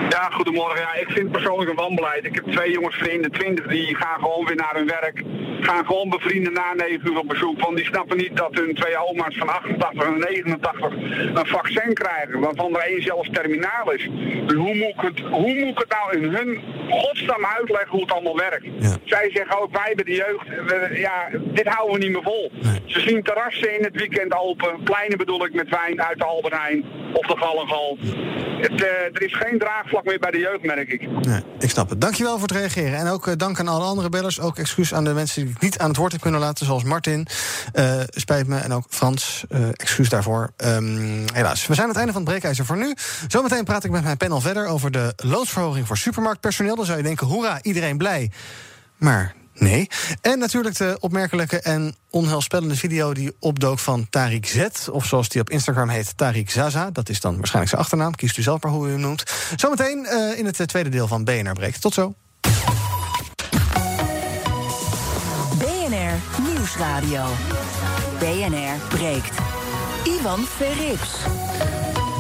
[SPEAKER 18] Ja, goedemorgen. Ja, ik vind persoonlijk een wanbeleid. Ik heb twee jongens vrienden, twintig, die gaan gewoon weer naar hun werk. Gaan gewoon bevrienden na 9 uur op bezoek. Want die snappen niet dat hun twee oma's van 88 en 89 een vaccin krijgen. Waarvan er één zelfs terminaal is. Dus hoe moet ik het, hoe moet ik het nou in hun godsnaam uitleggen hoe het allemaal werkt. Zij zeggen ook, wij hebben de jeugd, we- ja, dit houden we niet meer vol. Ze zien terrassen in het weekend open, pleinen bedoel ik met wijn uit de Albert Heijn of de Gallengal. Het, eh, er is geen draagvlak meer bij de jeugd, merk ik.
[SPEAKER 4] Nee, ik snap het. Dankjewel voor het reageren. En ook eh, dank aan alle andere bellers. Ook excuus aan de mensen die ik niet aan het woord heb kunnen laten, zoals Martin. Eh, spijt me. En ook Frans. eh, excuus daarvoor. Ehm, helaas. We zijn aan het einde van het breekijzer voor nu. Zometeen praat ik met mijn panel verder over de loonsverhoging voor supermarktpersoneel. Dan zou je denken, hoera, iedereen blij. Maar nee. En natuurlijk de opmerkelijke en onheilspellende video die opdook van Tariq Z. Of zoals die op Instagram heet, Tariq Zaza. Dat is dan waarschijnlijk zijn achternaam. Kiest u zelf maar hoe u hem noemt. Zometeen eh, in het tweede deel van BNR Breekt. Tot zo.
[SPEAKER 6] Nieuwsradio. BNR breekt. Ivan Verrips.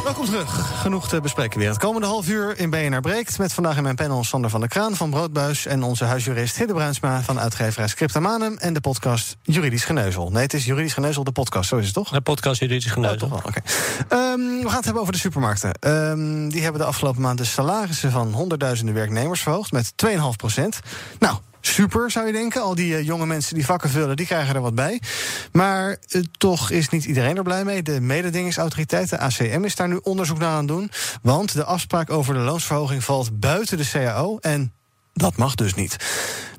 [SPEAKER 4] Welkom terug. Genoeg te bespreken weer. Het komende half uur in BNR Breekt... met vandaag in mijn panel Sander van der Kraan van Broodbuis... en onze huisjurist Hidde Bruinsma van uitgeverij Scriptamanum... en de podcast Juridisch Geneuzel. Nee, het is Juridisch Geneuzel, de podcast, zo is het toch?
[SPEAKER 5] De podcast Juridisch Geneuzel.
[SPEAKER 4] toch wel, oké. Ehm, we gaan het hebben over de supermarkten. Ehm, die hebben de afgelopen maand de salarissen van honderdduizenden werknemers verhoogd... met 2,5 procent. Nou... Super, zou je denken. Al die eh, jonge mensen die vakken vullen, die krijgen er wat bij. Maar eh, toch is niet iedereen er blij mee. De mededingingsautoriteit, de ACM, is daar nu onderzoek naar aan het doen. Want de afspraak over de loonsverhoging valt buiten de CAO. En dat mag dus niet.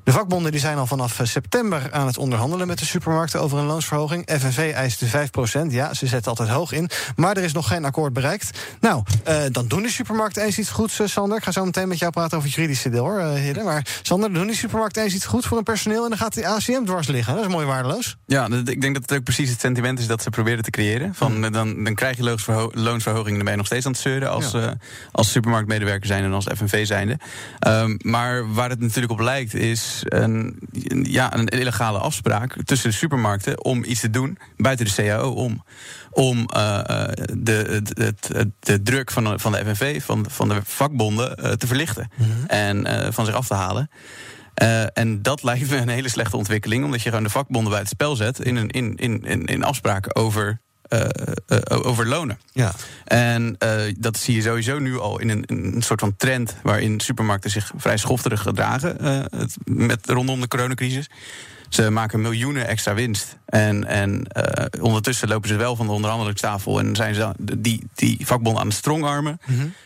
[SPEAKER 4] De vakbonden die zijn al vanaf eh, september aan het onderhandelen met de supermarkten over een loonsverhoging. FNV eist de 5% Ja, ze zetten altijd hoog in. Maar er is nog geen akkoord bereikt. Nou, eh, dan doen die supermarkten eens iets goeds, eh, Sander. Ik ga zo meteen met jou praten over het juridische deel, hoor, Hidde. Maar Sander, doen die supermarkten eens iets goeds voor hun personeel... en dan gaat de ACM dwars liggen. Dat is mooi waardeloos.
[SPEAKER 1] Ja, ik denk dat het ook precies het sentiment is dat ze proberen te creëren. Van, dan, dan krijg je loonsverho- loonsverhoging en dan ben je nog steeds aan het zeuren als,
[SPEAKER 4] Ja.
[SPEAKER 1] als supermarktmedewerker zijn en als FNV zijnde. Ehm, maar waar het natuurlijk op lijkt is een, ja, een illegale afspraak tussen de supermarkten om iets te doen buiten de CAO om. Om eh, eh, de, de, de, de druk van de, van de FNV, van, van de vakbonden, eh, te verlichten en eh, van zich af te halen. En dat lijkt me een hele slechte ontwikkeling, omdat je gewoon de vakbonden bij het spel zet in, een, in, in, in, in afspraken over, eh, over lonen.
[SPEAKER 4] Ja.
[SPEAKER 1] En dat zie je sowieso nu al in een, een soort van trend waarin supermarkten zich vrij schofterig gedragen het- met, rondom de coronacrisis. Ze maken miljoenen extra winst. En, en eh, ondertussen lopen ze wel van de onderhandelingstafel en zijn ze die, die vakbonden aan het strongarmen.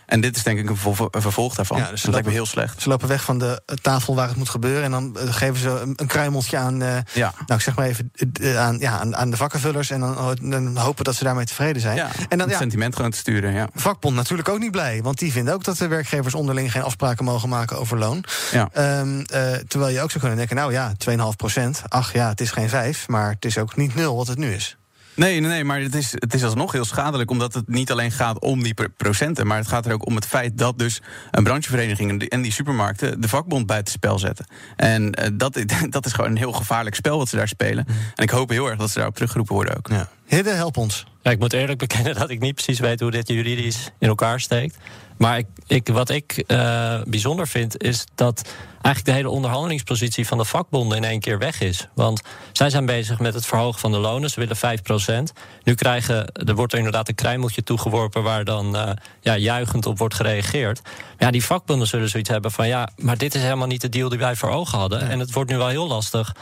[SPEAKER 1] En dit is denk ik een, vervol- een vervolg daarvan.
[SPEAKER 4] Mhm. Ja, dus
[SPEAKER 1] dat lijkt me heel slecht.
[SPEAKER 4] Ze lopen weg van de eh, tafel waar het moet gebeuren. En dan eh, geven ze een, een kruimeltje aan,
[SPEAKER 1] Ja.
[SPEAKER 4] nou, ik zeg maar even, aan, ja, aan, aan de vakkenvullers. En dan, oh, dan hopen dat ze daarmee tevreden zijn.
[SPEAKER 1] Ja,
[SPEAKER 4] en dan,
[SPEAKER 1] het sentiment gewoon te sturen. Ja.
[SPEAKER 4] vakbond natuurlijk ook niet blij. Want die vinden ook dat de werkgevers onderling geen afspraken mogen maken over loon. Ehm, eh, terwijl je ook zou kunnen denken, nou ja, 2,5 procent. Ach ja, het is geen 5, maar het is ook niet nul wat het nu is.
[SPEAKER 1] Nee, nee, nee, maar het is, het is alsnog heel schadelijk... omdat het niet alleen gaat om die pro- procenten... maar het gaat er ook om het feit dat dus een branchevereniging... en die- en die supermarkten de vakbond buitenspel zetten. En eh, dat, dat is gewoon een heel gevaarlijk spel wat ze daar spelen. En ik hoop heel erg dat ze daarop teruggeroepen worden ook.
[SPEAKER 4] Ja. Hidde, help ons.
[SPEAKER 5] Ja, ik moet eerlijk bekennen dat ik niet precies weet hoe dit juridisch in elkaar steekt. Maar ik, wat ik eh, bijzonder vind, is dat eigenlijk de hele onderhandelingspositie van de vakbonden in één keer weg is. Want zij zijn bezig met het verhogen van de lonen. Ze willen 5% Nu krijgen, er wordt er inderdaad een kruimeltje toegeworpen waar dan eh, ja, juichend op wordt gereageerd. Maar ja, die vakbonden zullen zoiets hebben van ja, maar dit is helemaal niet de deal die wij voor ogen hadden. En het wordt nu wel heel lastig.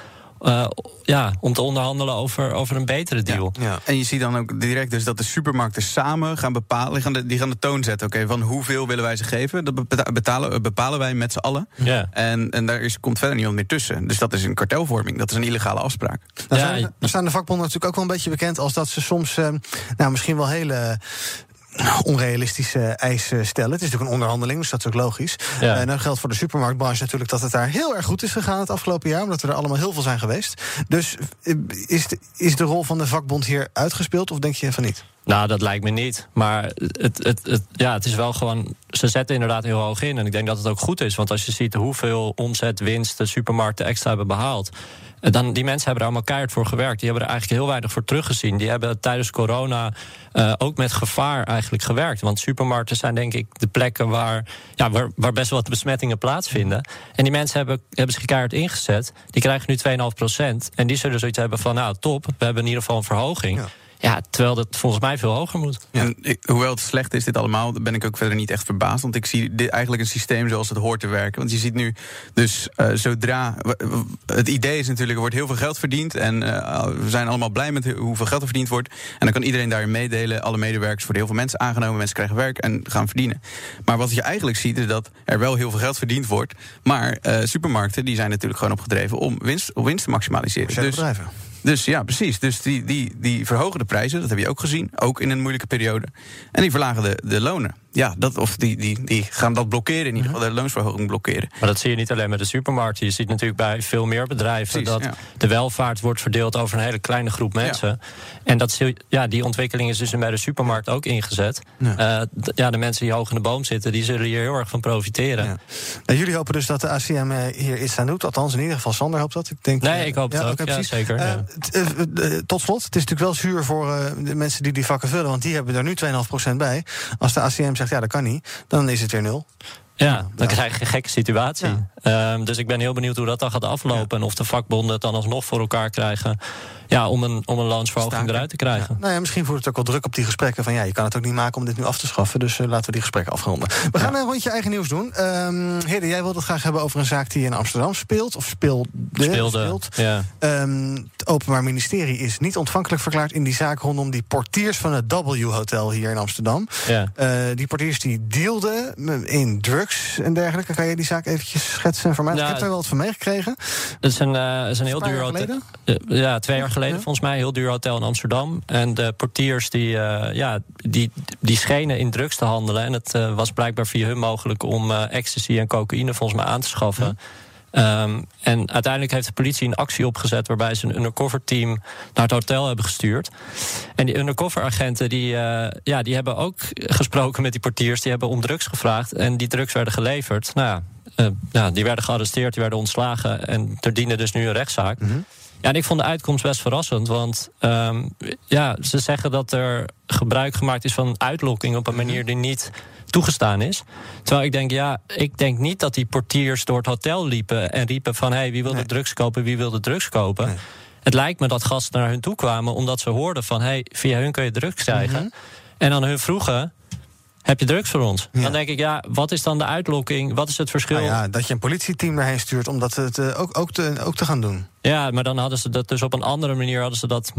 [SPEAKER 5] Eh, ja, om te onderhandelen over, over een betere deal.
[SPEAKER 1] Ja. En je ziet dan ook direct dus dat de supermarkten samen gaan bepalen... die gaan de, die gaan de toon zetten, oké, van hoeveel willen wij ze geven? Dat beta- betalen, bepalen wij met z'n allen.
[SPEAKER 5] Ja.
[SPEAKER 1] En, en daar is, komt verder niemand meer tussen. Dus dat is een kartelvorming, dat is een illegale afspraak.
[SPEAKER 4] Nou, zijn, nou staan de vakbonden natuurlijk ook wel een beetje bekend als dat ze soms, eh, nou, misschien wel hele onrealistische eisen stellen. Het is natuurlijk een onderhandeling, dus dat is ook logisch.
[SPEAKER 5] Ja.
[SPEAKER 4] En dat geldt voor de supermarktbranche natuurlijk dat het daar heel erg goed is gegaan het afgelopen jaar, omdat we er allemaal heel veel zijn geweest. Dus eh, is de, is de rol van de vakbond hier uitgespeeld of denk je van niet?
[SPEAKER 5] Nou, dat lijkt me niet. Maar het, het, het, ja, het is wel gewoon. Ze zetten inderdaad heel hoog in. En ik denk dat het ook goed is. Want als je ziet hoeveel omzet, winst de supermarkten extra hebben behaald. eh, Dan, die mensen hebben er allemaal keihard voor gewerkt. Die hebben er eigenlijk heel weinig voor teruggezien. Die hebben tijdens corona eh, ook met gevaar eigenlijk gewerkt. Want supermarkten zijn denk ik de plekken waar, ja, waar, waar best wel wat besmettingen plaatsvinden. En die mensen hebben, hebben zich keihard ingezet. Die krijgen nu 2,5 procent. En die zullen zoiets hebben van, nou top, we hebben in ieder geval een verhoging. Ja. Ja, terwijl dat volgens mij veel hoger moet.
[SPEAKER 1] En ik, hoewel het slecht is, dit allemaal, ben ik ook verder niet echt verbaasd. Want ik zie dit eigenlijk een systeem zoals het hoort te werken. Want je ziet nu, dus uh, zodra. Het idee is natuurlijk, er wordt heel veel geld verdiend. En uh, we zijn allemaal blij met hoeveel geld er verdiend wordt. En dan kan iedereen daarin meedelen. Alle medewerkers worden heel veel mensen aangenomen. Mensen krijgen werk en gaan verdienen. Maar wat je eigenlijk ziet, is dat er wel heel veel geld verdiend wordt. Maar uh, supermarkten die zijn natuurlijk gewoon opgedreven om winst, om winst te maximaliseren.
[SPEAKER 4] Dus, bedrijven.
[SPEAKER 1] Dus ja, precies. Dus die, die, die verhogen de prijzen, dat heb je ook gezien. Ook in een moeilijke periode. En die verlagen de, de lonen ja, dat, of die, die, die gaan dat blokkeren, in ieder geval de loonsverhoging blokkeren.
[SPEAKER 5] Maar dat zie je niet alleen met de supermarkten. Je ziet natuurlijk bij veel meer bedrijven dat de welvaart wordt verdeeld over een hele kleine groep mensen. En dat, ja, die ontwikkeling is dus bij de supermarkt ook ingezet. Ja. Uh, ja, de mensen die hoog in de boom zitten, die zullen hier heel erg van profiteren.
[SPEAKER 4] Jullie hopen dus dat de ACM eh, hier iets aan doet. Althans, in ieder geval Sander hoopt dat. Ik denk,
[SPEAKER 5] nee, ik hoop het ook. Ja, zeker. Uh,
[SPEAKER 4] tot slot, het is natuurlijk wel zuur voor de mensen die die vakken vullen. Want die hebben er nu 2,5% bij. Als de ACM zegt, ja, dat kan niet, dan is het weer nul.
[SPEAKER 5] Ja, dan krijg je een gekke situatie. Um, dus ik ben heel benieuwd hoe dat dan gaat aflopen. En of de vakbonden het dan alsnog voor elkaar krijgen ja, om een, om een loonsverhoging eruit te krijgen.
[SPEAKER 4] Ja. Nou ja, misschien voert het ook wel druk op die gesprekken. Van ja, je kan het ook niet maken om dit nu af te schaffen. Dus uh, laten we die gesprekken afronden. We gaan een rondje eigen nieuws doen. Um, Hede, jij wilde het graag hebben over een zaak die in Amsterdam speelt. Of speelde.
[SPEAKER 5] Speelde,
[SPEAKER 4] speelt.
[SPEAKER 5] Ja.
[SPEAKER 4] Um, het Openbaar Ministerie is niet ontvankelijk verklaard in die zaak rondom die portiers van het W-hotel hier in Amsterdam.
[SPEAKER 5] Ja.
[SPEAKER 4] Uh, die portiers die dealden in drugs en dergelijke. Kan je die zaak eventjes schetsen voor mij? Nou, ik heb er wel wat van meegekregen.
[SPEAKER 5] Het is een, uh, is een heel duur hotel. ja, twee jaar geleden volgens mij. Heel duur hotel in Amsterdam. En de portiers die, uh, ja, die, die schenen in drugs te handelen. En het uh, was blijkbaar via hun mogelijk om uh, ecstasy en cocaïne volgens mij aan te schaffen. Um, en uiteindelijk heeft de politie een actie opgezet waarbij ze een undercover team naar het hotel hebben gestuurd. En die undercover agenten die, uh, ja, die hebben ook gesproken met die portiers, die hebben om drugs gevraagd en die drugs werden geleverd. Nou ja, uh, ja die werden gearresteerd, die werden ontslagen en er diende dus nu een rechtszaak. Mm -hmm. Ja, en ik vond de uitkomst best verrassend. Want um, ja, ze zeggen dat er gebruik gemaakt is van uitlokking op een manier die niet toegestaan is. Terwijl ik denk, ja, ik denk niet dat die portiers door het hotel liepen en riepen van hé, hey, wie wil de drugs kopen, wie wil de drugs kopen. Nee. Het lijkt me dat gasten naar hun toe kwamen omdat ze hoorden van hé, hey, via hun kun je drugs krijgen. Mm -hmm. En dan hun vroegen. Heb je drugs voor ons? Ja. Dan denk ik, ja, wat is dan de uitlokking? Wat is het verschil?
[SPEAKER 4] Nou ja, dat je een politieteam daarheen stuurt om dat het, ook, ook, te, ook te gaan doen.
[SPEAKER 5] Ja, maar dan hadden ze dat dus op een andere manier hadden ze dat uh,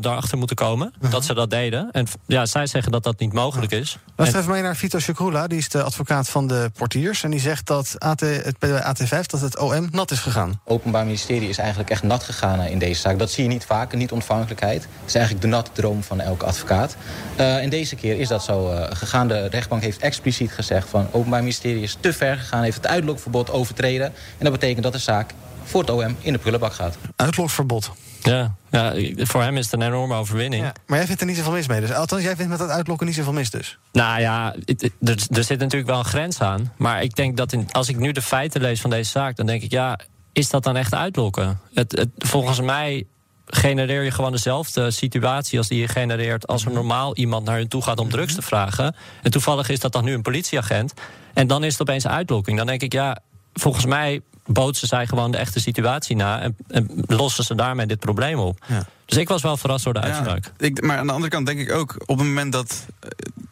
[SPEAKER 5] daarachter moeten komen. Uh -huh. Dat ze dat deden. En ja, zij zeggen dat dat niet mogelijk uh -huh. is.
[SPEAKER 4] Luister en... even mee naar Vito Shakrula, die is de advocaat van de portiers. En die zegt dat AT, het, bij AT5 dat het OM nat is gegaan.
[SPEAKER 19] Het Openbaar Ministerie is eigenlijk echt nat gegaan in deze zaak. Dat zie je niet vaak, niet ontvankelijkheid. Het is eigenlijk de natte droom van elke advocaat. Uh, en deze keer is dat zo uh, gegaan. De rechtbank heeft expliciet gezegd van het Openbaar Ministerie is te ver gegaan. Heeft het uitlokverbod overtreden. En dat betekent dat de zaak voor het OM in de prullenbak gaat.
[SPEAKER 4] Uitlokverbod.
[SPEAKER 5] Ja, ja, voor hem is het een enorme overwinning. Ja,
[SPEAKER 4] maar jij vindt er niet zoveel mis mee. Dus althans, jij vindt met dat uitlokken niet zoveel mis dus.
[SPEAKER 5] Nou ja, er, er zit natuurlijk wel een grens aan. Maar ik denk dat in, als ik nu de feiten lees van deze zaak... dan denk ik, ja, is dat dan echt uitlokken? Het, het, volgens mij genereer je gewoon dezelfde situatie als die je genereert... als er normaal iemand naar hun toe gaat om drugs te vragen. En toevallig is dat dan nu een politieagent. En dan is het opeens uitlokking. Dan denk ik, ja, volgens mij bootsen zij gewoon de echte situatie na... en, en lossen ze daarmee dit probleem op. Ja. Dus ik was wel verrast door de uitspraak.
[SPEAKER 1] Ja, ik, maar aan de andere kant denk ik ook... op het moment dat,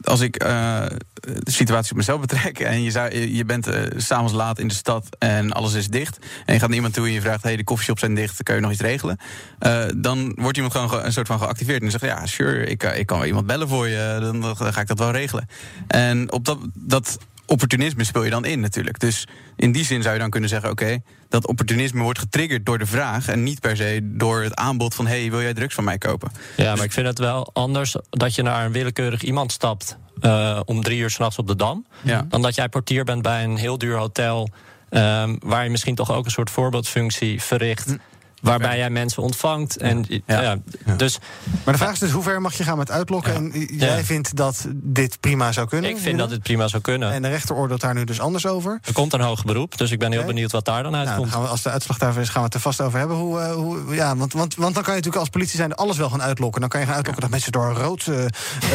[SPEAKER 1] als ik uh, de situatie op mezelf betrek... en je, zou, je bent uh, s'avonds laat in de stad en alles is dicht... en je gaat naar iemand toe en je vraagt... hey, de koffieshops zijn dicht, kun je nog iets regelen? Uh, dan wordt iemand gewoon een soort van geactiveerd. En dan zegt ja, sure, ik, ik kan wel iemand bellen voor je. Dan, dan ga ik dat wel regelen. En op dat... dat opportunisme speel je dan in natuurlijk. Dus in die zin zou je dan kunnen zeggen: oké, okay, dat opportunisme wordt getriggerd door de vraag en niet per se door het aanbod van: hey, wil jij drugs van mij kopen?
[SPEAKER 5] Ja, dus maar ik vind het wel anders dat je naar een willekeurig iemand stapt uh, om drie uur s'nachts op de dam,
[SPEAKER 1] ja.
[SPEAKER 5] dan dat jij portier bent bij een heel duur hotel. Um, waar je misschien toch ook een soort voorbeeldfunctie verricht. Waarbij jij mensen ontvangt. En, ja. Dus,
[SPEAKER 4] maar de vraag is dus, hoe ver mag je gaan met uitlokken? En jij vindt dat dit prima zou kunnen?
[SPEAKER 5] Ik vind dat dit prima zou kunnen.
[SPEAKER 4] En de rechter oordeelt daar nu dus anders over?
[SPEAKER 5] Er komt een hoger beroep, dus ik ben heel okay. benieuwd wat daar dan uitkomt.
[SPEAKER 4] Nou, we, als de uitslag daarvan is, gaan we het er vast over hebben. Hoe, uh, hoe, ja, want, want, want dan kan je natuurlijk als politie zijn alles wel gaan uitlokken. Dan kan je gaan uitlokken dat mensen door rood uh, uh,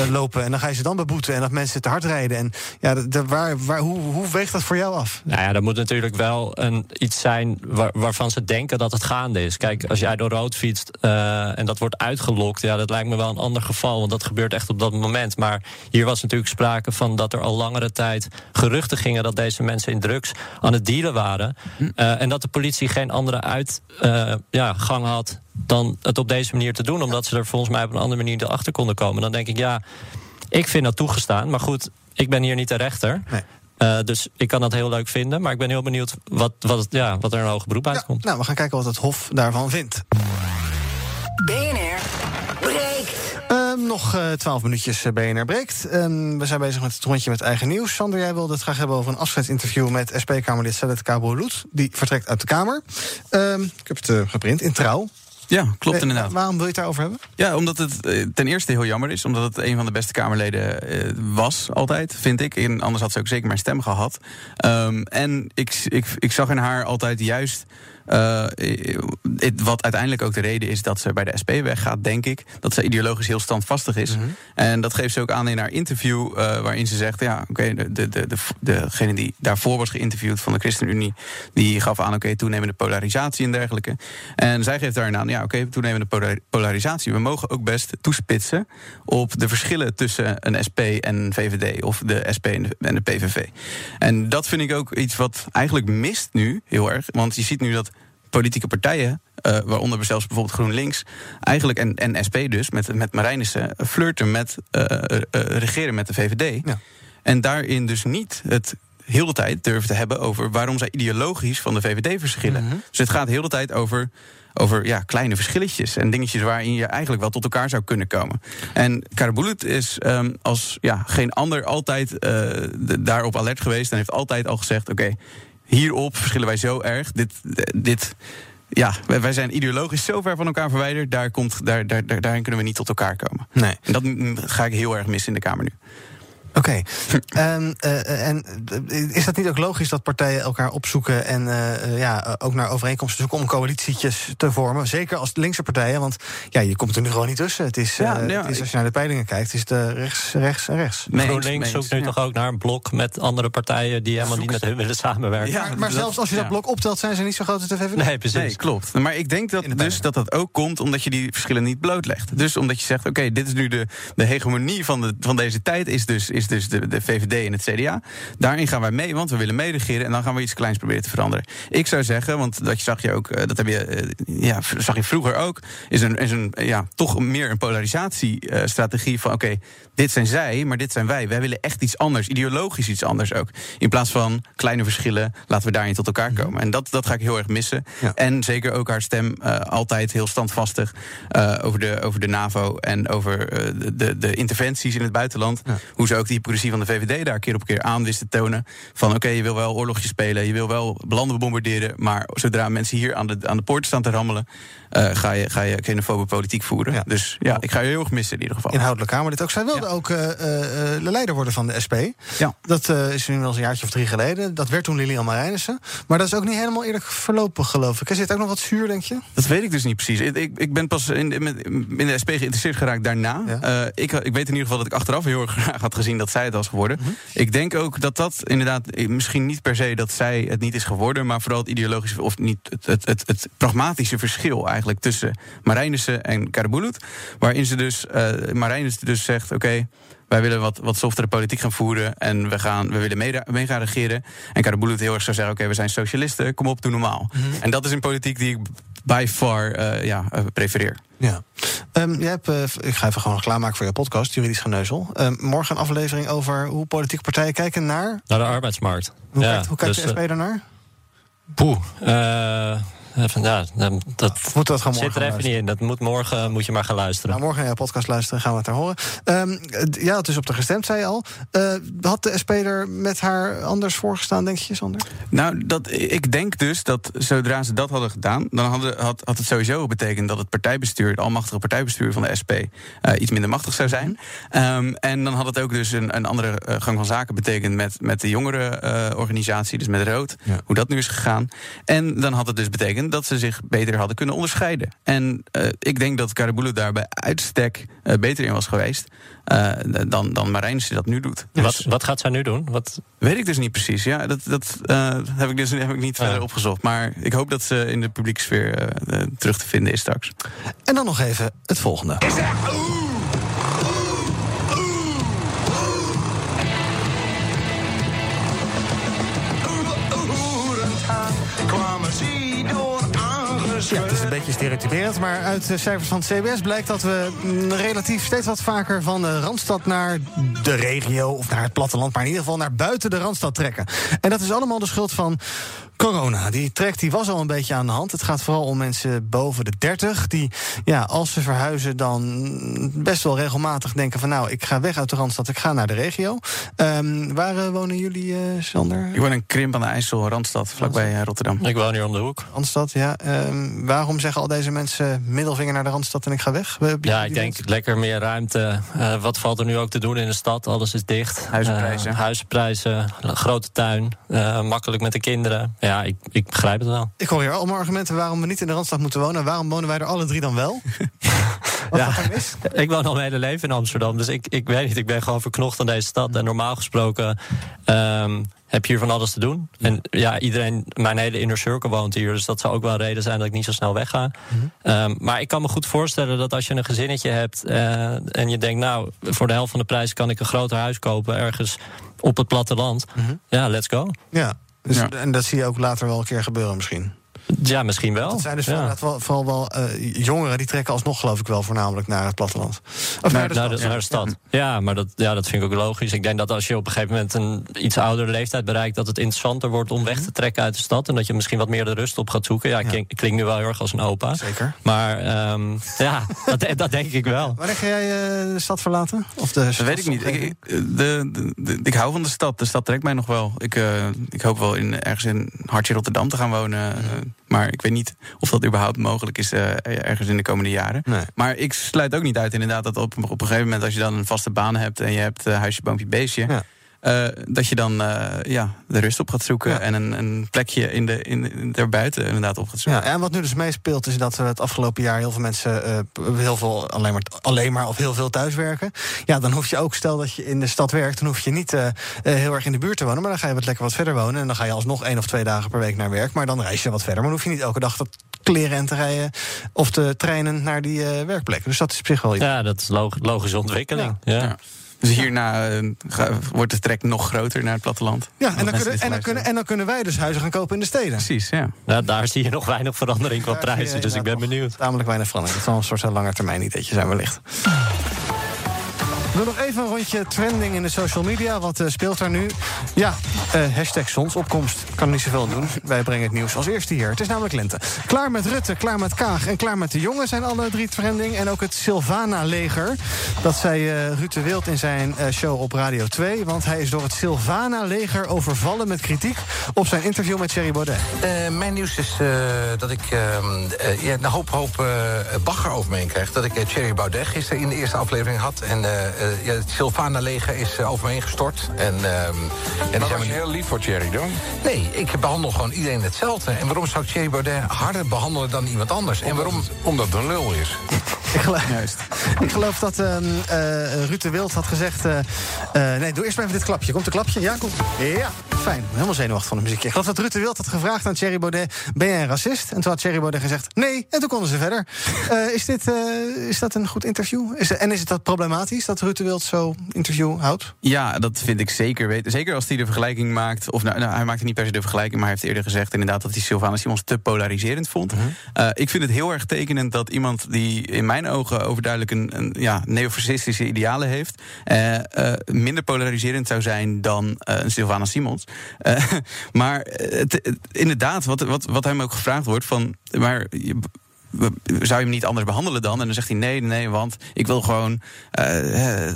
[SPEAKER 4] lopen... en dan ga je ze dan beboeten en dat mensen te hard rijden. En ja, de, de, waar, waar, hoe, hoe weegt dat voor jou af?
[SPEAKER 5] Nou ja, dat moet natuurlijk wel een, iets zijn waar, waarvan ze denken dat het gaande is. Kijk, als jij door rood fietst eh, en dat wordt uitgelokt, ja, dat lijkt me wel een ander geval, want dat gebeurt echt op dat moment. Maar hier was natuurlijk sprake van dat er al langere tijd geruchten gingen dat deze mensen in drugs aan het dealen waren. Eh, en dat de politie geen andere uitgang ja, gang had dan het op deze manier te doen, omdat ze er volgens mij op een andere manier erachter konden komen. Dan denk ik, ja, ik vind dat toegestaan. Maar goed, ik ben hier niet de rechter. Eh, dus ik kan dat heel leuk vinden. Maar ik ben heel benieuwd wat, wat, ja, wat er een hoger beroep uitkomt.
[SPEAKER 4] Nou, we gaan kijken wat het Hof daarvan vindt.
[SPEAKER 6] BNR breekt.
[SPEAKER 4] Ehm, nog eh, twaalf minuutjes eh, BNR breekt. Ehm, we zijn bezig met het rondje met eigen nieuws. Sander, jij wilde het graag hebben over een afscheidsinterview... met SP-Kamerlid Salet Kaboulout. Die vertrekt uit de Kamer. Ehm, ik heb het geprint in Trouw.
[SPEAKER 1] Ja, klopt
[SPEAKER 4] Eh,
[SPEAKER 1] inderdaad.
[SPEAKER 4] Waarom wil je het daarover hebben?
[SPEAKER 1] Ja, omdat het eh, ten eerste heel jammer is. Omdat het een van de beste Kamerleden eh, was, altijd, vind ik. En anders had ze ook zeker mijn stem gehad. Ehm, en ik, ik, ik zag in haar altijd juist... eh, het- wat uiteindelijk ook de reden is dat ze bij de SP weggaat, denk ik. Dat ze ideologisch heel standvastig is. En dat geeft ze ook aan in haar interview, eh, waarin ze zegt: ja, oké, de, de, de, de, degene die daarvoor was geïnterviewd van de ChristenUnie, die gaf aan: oké, toenemende polarisatie en dergelijke. En zij geeft daarin aan: ja, oké, toenemende polar- polarisatie. We mogen ook best toespitsen op de verschillen tussen een SP en een VVD, of de SP en de PVV. En dat vind ik ook iets wat eigenlijk mist nu heel erg. Want je ziet nu dat politieke partijen, eh, waaronder zelfs bijvoorbeeld GroenLinks, eigenlijk en, en SP dus, met, met Marijnissen, flirten met eh, eh, regeren met de VVD. En daarin dus niet het heel de tijd durven te hebben over waarom zij ideologisch van de VVD verschillen. Dus het gaat heel de tijd over. Over ja, kleine verschilletjes en dingetjes waarin je eigenlijk wel tot elkaar zou kunnen komen. En Karabulut is ehm, als ja, geen ander altijd de- daarop alert geweest en heeft altijd al gezegd: oké, hierop verschillen wij zo erg. Dit, dit, ja, wij, zijn ideologisch zo ver van elkaar verwijderd. Daar komt, daar, daar, daar, daarin kunnen we niet tot elkaar komen.
[SPEAKER 4] Nee.
[SPEAKER 1] En dat ga ik heel erg missen in de Kamer nu.
[SPEAKER 4] Oké. Ehm, eh, en eh, is dat niet ook logisch dat partijen elkaar opzoeken en eh, ja, ook naar overeenkomsten zoeken om coalitietjes te vormen? Zeker als linkse partijen, want ja, je komt er nu gewoon niet tussen. Het is,
[SPEAKER 5] Ja, ja,
[SPEAKER 4] het is als je naar de peilingen kijkt, is het rechts, rechts en rechts.
[SPEAKER 5] GroenLinks zoekt nu toch ook naar een blok met andere partijen die helemaal niet met hun willen samenwerken.
[SPEAKER 4] maar maar zelfs als je dat blok optelt, zijn ze niet zo groot als de VVD.
[SPEAKER 5] Nee, precies.
[SPEAKER 1] Nee, klopt. Maar ik denk dat dus dat dat ook komt omdat je die verschillen niet blootlegt. Dus omdat je zegt, oké, dit is nu de, de hegemonie van, de, van deze tijd, is dus, is dus de, de VVD en het CDA. Daarin gaan wij mee, want we willen meeregeren en dan gaan we iets kleins proberen te veranderen. Ik zou zeggen, want dat zag je ook, eh, dat heb je, eh, ja, zag je vroeger ook, is een, is een ja, toch meer een polarisatiestrategie van, oké, dit zijn zij, maar dit zijn wij. Wij willen echt iets anders, ideologisch iets anders ook. In plaats van kleine verschillen, laten we daarin tot elkaar komen. En dat, dat ga ik heel erg missen. En zeker ook haar stem eh, altijd heel standvastig eh, over, de, over de NAVO en over eh, de, de, de interventies in het buitenland. Hoe ze ook de hypocrisie van de VVD daar keer op keer aan wist te tonen. Van oké, je wil wel oorlogjes spelen, je wil wel landen bombarderen, maar zodra mensen hier aan de, aan de poort staan te rammelen, eh, ga, je, ga je xenofobe politiek voeren. Dus ja, ik ga je heel erg missen in ieder geval.
[SPEAKER 4] Inhoudelijk Kamerlid ook. Zij wilde ook de leider worden van de SP.
[SPEAKER 1] Ja.
[SPEAKER 4] Dat is nu wel eens een jaartje of drie geleden. Dat werd toen Lilian Marijnissen. Maar dat is ook niet helemaal eerlijk verlopen, geloof ik. Er zit ook nog wat zuur, denk je?
[SPEAKER 1] Dat weet ik dus niet precies. Ik, ik, ik ben pas in, in, de SP geïnteresseerd geraakt daarna. Ik, ik weet in ieder geval dat ik achteraf heel erg graag had gezien dat zij het was geworden.
[SPEAKER 4] Mhm.
[SPEAKER 1] Ik denk ook dat dat inderdaad, eh, misschien niet per se dat zij het niet is geworden, maar vooral het ideologische of niet het, het, het, het pragmatische verschil eigenlijk tussen Marijnissen en Karabulut. Waarin ze dus, Marijnissen dus zegt: oké. wij willen wat, wat softere politiek gaan voeren en we, gaan, we willen mee, mee gaan regeren. En Karabulut heel erg zou zeggen: oké, we zijn socialisten, kom op, doe normaal. En dat is een politiek die ik by far eh, ja, eh, prefereer.
[SPEAKER 4] Ja. Ehm, jij hebt, eh, ik ga even gewoon klaarmaken voor je podcast, Juridisch Geneuzel. Ehm, morgen een aflevering over hoe politieke partijen kijken naar...
[SPEAKER 5] Naar de arbeidsmarkt.
[SPEAKER 4] Hoe
[SPEAKER 5] ja,
[SPEAKER 4] kijkt, hoe kijkt
[SPEAKER 5] dus,
[SPEAKER 4] de SP
[SPEAKER 5] eh,
[SPEAKER 4] daarnaar?
[SPEAKER 5] Poeh. Eh, even, ja, dan- dat
[SPEAKER 4] Moet dat gewoon
[SPEAKER 5] zit er even
[SPEAKER 4] luisteren?
[SPEAKER 5] niet in. Dat moet morgen moet je maar gaan luisteren.
[SPEAKER 4] Nou, morgen naar je podcast luisteren, gaan we het daar horen. Ehm, eh, ja, het is op de gestemd, zei je al. Eh, had de SP er met haar anders voor gestaan, denk je, Sander?
[SPEAKER 1] Nou, dat, ik denk dus dat zodra ze dat hadden gedaan, dan hadden, had, had het sowieso betekend dat het partijbestuur, het almachtige partijbestuur van de SP, eh, iets minder machtig zou zijn. Ehm, en dan had het ook dus een, een andere gang van zaken betekend met, met de jongere eh, organisatie, dus met Rood, hoe dat nu is gegaan. En dan had het dus betekend betekent dat ze zich beter hadden kunnen onderscheiden. En uh, ik denk dat Karabulo daar bij uitstek uh, beter in was geweest uh, dan, dan Marijnissen dat nu doet.
[SPEAKER 5] Wat, wat gaat zij nu doen? Wat...
[SPEAKER 1] Weet ik dus niet precies. Ja, dat dat heb ik dus heb ik niet verder opgezocht. Maar ik hoop dat ze in de publieke sfeer terug te vinden is straks.
[SPEAKER 4] En dan nog even het volgende. Ja, het is een beetje stereotyperend, maar uit de cijfers van het CBS blijkt dat we relatief steeds wat vaker van de Randstad naar de regio of naar het platteland, maar in ieder geval naar buiten de Randstad trekken. En dat is allemaal de schuld van Corona, die trekt, die was al een beetje aan de hand. Het gaat vooral om mensen boven de 30. Die, ja, als ze verhuizen, dan best wel regelmatig denken van... nou, ik ga weg uit de Randstad, ik ga naar de regio. Um, waar uh, wonen jullie, uh, Sander?
[SPEAKER 1] Ik woon in Krimp aan de IJssel, Randstad, vlakbij uh, Rotterdam.
[SPEAKER 5] Ik woon hier om de hoek.
[SPEAKER 4] Randstad, ja. Um, waarom zeggen al deze mensen middelvinger naar de Randstad en ik ga weg?
[SPEAKER 5] Ja, ik denk mensen? lekker meer ruimte. wat valt er nu ook te doen in de stad? Alles is dicht.
[SPEAKER 1] Huizenprijzen.
[SPEAKER 5] huizenprijzen, grote tuin, makkelijk met de kinderen ja, ik, ik begrijp het wel.
[SPEAKER 4] Ik hoor hier allemaal argumenten waarom we niet in de Randstad moeten wonen. Waarom wonen wij er alle drie dan wel?
[SPEAKER 5] ja, ik woon al mijn hele leven in Amsterdam. Dus ik, ik weet niet, ik ben gewoon verknocht aan deze stad. En normaal gesproken um, heb je hier van alles te doen. En ja, iedereen, mijn hele inner circle woont hier. Dus dat zou ook wel een reden zijn dat ik niet zo snel wegga. Mm -hmm. um, maar ik kan me goed voorstellen dat als je een gezinnetje hebt... Uh, en je denkt, nou, voor de helft van de prijs kan ik een groter huis kopen... ergens op het platteland. Mm -hmm. Ja, let's go.
[SPEAKER 4] Ja, dus, ja. En dat zie je ook later wel een keer gebeuren misschien.
[SPEAKER 5] Ja, misschien wel.
[SPEAKER 4] Dat zijn dus
[SPEAKER 5] ja.
[SPEAKER 4] vooral, vooral wel uh, jongeren die trekken alsnog, geloof ik wel, voornamelijk naar het platteland.
[SPEAKER 5] Of naar, naar, de, naar, de, naar de stad. Ja, maar dat, ja, dat vind ik ook logisch. Ik denk dat als je op een gegeven moment een iets oudere leeftijd bereikt, dat het interessanter wordt om weg te trekken uit de stad. En dat je misschien wat meer de rust op gaat zoeken. Ja, ik klink, klink nu wel heel erg als een opa.
[SPEAKER 4] Zeker.
[SPEAKER 5] Maar um, ja, dat, dat, denk ik wel.
[SPEAKER 4] Wanneer ga jij uh, de stad verlaten? Of de
[SPEAKER 1] dat weet ik niet. Ik, de, de, de, ik hou van de stad. De stad trekt mij nog wel. Ik, uh, ik hoop wel in, ergens in Hartje Rotterdam te gaan wonen. Maar ik weet niet of dat überhaupt mogelijk is uh, ergens in de komende jaren.
[SPEAKER 4] Nee.
[SPEAKER 1] Maar ik sluit ook niet uit inderdaad dat op, op een gegeven moment... als je dan een vaste baan hebt en je hebt uh, huisje, boompje, beestje...
[SPEAKER 4] Ja.
[SPEAKER 1] Uh, dat je dan uh, ja, de rust op gaat zoeken ja. en een, een, plekje in de, in, daarbuiten inderdaad op gaat zoeken.
[SPEAKER 4] Ja, en wat nu dus meespeelt is dat we het afgelopen jaar heel veel mensen uh, heel veel alleen maar, alleen maar of heel veel thuiswerken. Ja, dan hoef je ook, stel dat je in de stad werkt, dan hoef je niet heel erg in de buurt te wonen, maar dan ga je wat lekker wat verder wonen en dan ga je alsnog één of twee dagen per week naar werk, maar dan reis je wat verder. Maar dan hoef je niet elke dag te kleren en te rijden of te trainen naar die werkplek. Dus dat is op zich wel iets.
[SPEAKER 5] Ja, dat is log logische ontwikkeling. ja. ja.
[SPEAKER 1] Dus hierna uh, wordt de trek nog groter naar het platteland.
[SPEAKER 4] Ja, en dan, kunnen, en, dan kunnen, en dan kunnen wij dus huizen gaan kopen in de steden.
[SPEAKER 1] Precies, ja.
[SPEAKER 5] ja daar zie je nog weinig verandering qua prijzen, dus ik ben benieuwd.
[SPEAKER 4] Tamelijk weinig verandering. Het zal een soort lange termijn ideetje zijn wellicht. We nog even een rondje trending in de social media. Wat uh, speelt daar nu? Ja, uh, hashtag zonsopkomst. Kan niet zoveel doen. Wij brengen het nieuws als eerste hier. Het is namelijk lente. Klaar met Rutte, klaar met Kaag en klaar met de jongen zijn alle drie trending. En ook het Silvana-leger. Dat zei uh, Ruud de Wild in zijn show op Radio 2. Want hij is door het Silvana-leger overvallen met kritiek... op zijn interview met Thierry Baudet.
[SPEAKER 20] mijn nieuws is dat ik ja, een hoop, hoop bagger over me heen krijg. Dat ik Thierry Baudet gisteren in de eerste aflevering had... En, ja, het Sylvana-leger is uh, over me heen gestort. En, uh,
[SPEAKER 21] en maar was je heel lief voor Thierry dan?
[SPEAKER 20] Nee, ik behandel gewoon iedereen hetzelfde. En waarom zou ik Thierry Baudet harder behandelen dan iemand anders?
[SPEAKER 21] Omdat,
[SPEAKER 20] en waarom?
[SPEAKER 21] Omdat het een lul is.
[SPEAKER 4] Ik geloof, Juist. ik geloof dat uh, uh, Ruud de Wild had gezegd... Uh, nee, doe eerst maar even dit klapje. Komt een klapje? Ja, komt. Ja, fijn. Helemaal zenuwachtig van de muziekje. Ik geloof dat Ruud de Wild had gevraagd aan Thierry Baudet... ben jij een racist? En toen had Thierry Baudet gezegd nee. En toen konden ze verder. is, dit, is dat een goed interview? Is, en is het dat problematisch dat Ruud de Wild zo interview houdt?
[SPEAKER 1] Ja, dat vind ik zeker. Zeker als hij de vergelijking maakt... of nou, nou, hij maakte niet per se de vergelijking... maar hij heeft eerder gezegd inderdaad... dat hij Sylvana Simons te polariserend vond. -hmm. ik vind het heel erg tekenend dat iemand die in mijn ogen overduidelijk een, een ja, neofascistische idealen heeft, uh, uh, minder polariserend zou zijn dan uh, een Sylvana Simons. maar het, het, inderdaad, wat, wat, wat hem ook gevraagd wordt van. Maar je, zou je hem niet anders behandelen dan? En dan zegt hij nee, nee, want ik wil gewoon uh,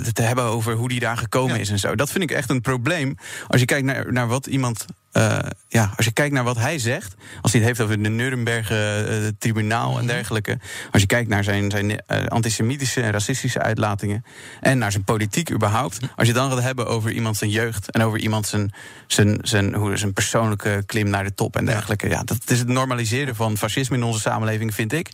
[SPEAKER 1] het hebben over hoe die daar gekomen ja. is en zo. Dat vind ik echt een probleem. Als je kijkt naar, naar wat iemand eh, ja, als je kijkt naar wat hij zegt, als hij het heeft over de Nuremberg eh, tribunaal en dergelijke, als je kijkt naar zijn, zijn eh, antisemitische en racistische uitlatingen en naar zijn politiek überhaupt, als je dan gaat hebben over iemand zijn jeugd en over iemand zijn, zijn, zijn, hoe, zijn persoonlijke klim naar de top en dergelijke, ja, dat is het normaliseren van fascisme in onze samenleving, vind ik.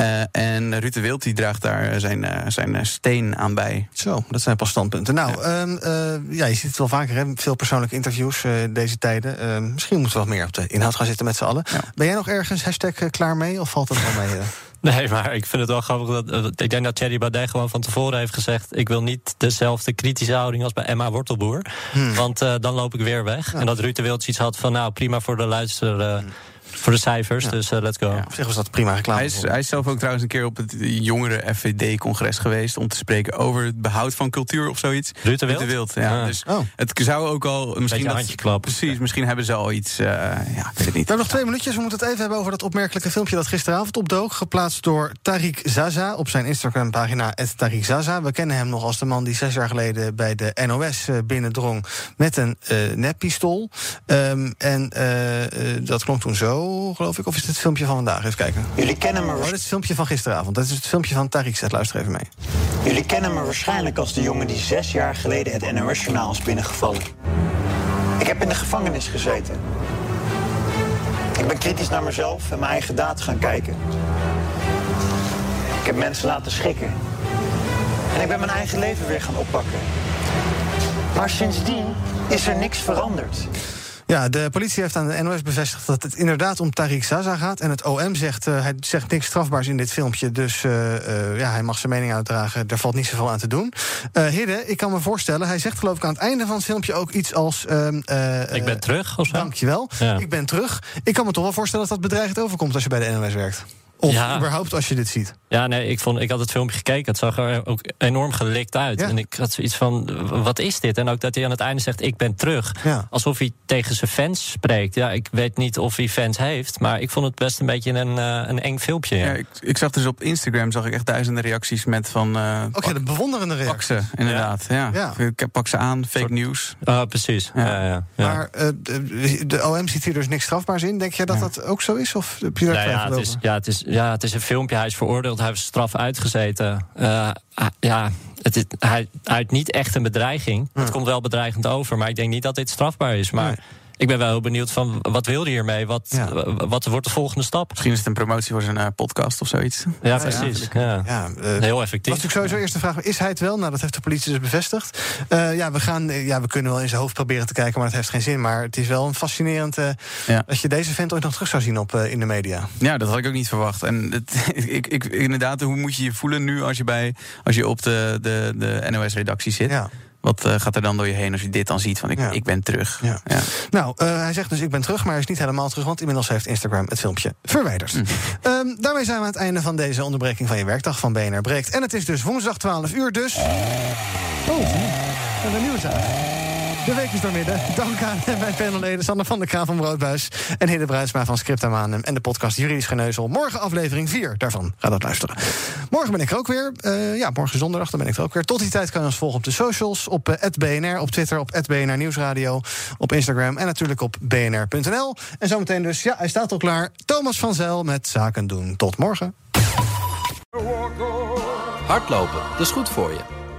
[SPEAKER 1] Uh, en Rutte Wild die draagt daar zijn, uh, zijn steen aan bij.
[SPEAKER 4] Zo, dat zijn pas standpunten. Nou, ja, um, uh, ja je ziet het wel vaker, hè? veel persoonlijke interviews deze tijden. Ehm, misschien moeten we wat meer op de inhoud gaan zitten met z'n allen. Ja. Ben jij nog ergens hashtag klaar mee of valt het wel mee?
[SPEAKER 5] Nee, maar ik vind het wel grappig dat. ik denk dat Thierry Baudet gewoon van tevoren heeft gezegd. Ik wil niet dezelfde kritische houding als bij Emma Wortelboer. Hmm. Want dan loop ik weer weg. Ja. En dat Rutte Wild iets had van. Nou, prima voor de luisteraar. Hmm voor de cijfers, dus uh, let's go. Ja,
[SPEAKER 4] op zich was dat prima reclame.
[SPEAKER 1] Hij is, hij is zelf ook trouwens een keer op het jongere FVD-congres geweest... om te spreken over het behoud van cultuur of zoiets.
[SPEAKER 5] Rutte Wild?
[SPEAKER 1] Wild ja.
[SPEAKER 5] Ah.
[SPEAKER 1] Dus oh. het zou ook al... Misschien
[SPEAKER 5] dat,
[SPEAKER 1] Precies, misschien hebben ze al iets... Uh, ja, ik weet het niet.
[SPEAKER 4] We hebben nog twee minuutjes. We moeten het even hebben over dat opmerkelijke filmpje... dat gisteravond opdook, geplaatst door Tariq Zaza... op zijn Instagram-pagina, Tariq Zaza. We kennen hem nog als de man die zes jaar geleden... bij de NOS uh, binnendrong met een uh, neppistool. Um, en dat klonk toen zo, geloof ik. Of is het het filmpje van vandaag? Even kijken.
[SPEAKER 22] Jullie kennen me...
[SPEAKER 4] Oh, dit is het filmpje van gisteravond. Dat is het filmpje van Tariq Zet. Luister even mee.
[SPEAKER 22] Jullie kennen me waarschijnlijk als de jongen die zes jaar geleden het NOS-journaal is binnengevallen. Ik heb in de gevangenis gezeten. Ik ben kritisch naar mezelf en mijn eigen daad gaan kijken. Ik heb mensen laten schikken. En ik ben mijn eigen leven weer gaan oppakken. Maar sindsdien is er niks veranderd.
[SPEAKER 4] Ja, de politie heeft aan de NOS bevestigd dat het inderdaad om Tariq Zaza gaat. En het OM zegt, uh, hij zegt niks strafbaars in dit filmpje. Dus uh, uh, ja, hij mag zijn mening uitdragen. Daar valt niet zoveel aan te doen. Hidde, ik kan me voorstellen, hij zegt geloof ik aan het einde van het filmpje ook iets als...
[SPEAKER 5] Ehm, ik ben terug, of zo?
[SPEAKER 4] Dankjewel, ja. ik ben terug. Ik kan me toch wel voorstellen dat dat bedreigend overkomt als je bij de NOS werkt. Of ja. überhaupt als je dit ziet.
[SPEAKER 5] Ja, nee, ik, vond, ik had het filmpje gekeken. Het zag er ook enorm gelikt uit. Ja. En ik had zoiets van, wat is dit? En ook dat hij aan het einde zegt, ik ben terug.
[SPEAKER 4] Ja.
[SPEAKER 5] Alsof hij tegen zijn fans spreekt. Ja, ik weet niet of hij fans heeft. Maar ik vond het best een beetje een, uh, een eng filmpje. Ja.
[SPEAKER 1] ik, ik, zag dus op Instagram zag ik echt duizenden reacties met van... Uh,
[SPEAKER 4] Ook ja, de bewonderende reacties.
[SPEAKER 1] Pak ze, inderdaad. Ja. Ja. Ik pak ze aan, fake news.
[SPEAKER 5] Uh, precies. Ja.
[SPEAKER 4] Maar uh, de OM ziet hier dus niks strafbaars in. Denk je dat dat ook zo is? Of heb je daar
[SPEAKER 5] nou ja, het is, ja, het is, ja, het is een filmpje hij is veroordeeld, hij heeft straf uitgezeten. Uh, ja, het is, hij, heeft niet echt een bedreiging. Het komt wel bedreigend over, maar ik denk niet dat dit strafbaar is. Maar ik ben wel heel benieuwd van wat wil hij hiermee? Wat, ja. wat wordt de volgende stap?
[SPEAKER 1] Misschien is het een promotie voor zijn uh, podcast of zoiets.
[SPEAKER 5] Ja, precies. Ja. ja. Uh, heel effectief.
[SPEAKER 4] Was natuurlijk sowieso eerst de vraag: is hij het wel? Nou, dat heeft de politie dus bevestigd. Uh, ja, we gaan, ja, we kunnen wel in zijn hoofd proberen te kijken, maar het heeft geen zin. Maar het is wel een fascinerend ja. dat je deze vent ooit nog terug zou zien op in de media.
[SPEAKER 1] Ja, dat had ik ook niet verwacht. En het, ik, ik, inderdaad, hoe moet je je voelen nu als je bij als je op de, de, de NOS-redactie zit?
[SPEAKER 4] Ja.
[SPEAKER 1] Wat uh, gaat er dan door je heen als je dit dan ziet van ik, ja. ik ben terug?
[SPEAKER 4] Ja. Ja. Nou, uh, hij zegt dus ik ben terug, maar hij is niet helemaal terug... want inmiddels heeft Instagram het filmpje verwijderd. Mm. Um, daarmee zijn we aan het einde van deze onderbreking van je werkdag van BNR Breekt. En het is dus woensdag 12 uur, dus... Oh, de nieuws uit. De week is doormidden. Dank aan mijn panelleden Sander van der Kraan van Broodbuis... en Hidde Bruinsma van Scriptamanum en de podcast Juridisch Geneuzel. Morgen aflevering 4 daarvan. Ga dat luisteren. Morgen ben ik er ook weer. Uh, ja, morgen zondag, dan ben ik er ook weer. Tot die tijd kan je ons volgen op de socials. Op uh, BNR, op Twitter, op BNR Nieuwsradio. Op Instagram en natuurlijk op bnr.nl. En zometeen dus, ja, hij staat al klaar. Thomas van Zel met Zaken doen. Tot morgen.
[SPEAKER 23] Hardlopen, dat is goed voor je.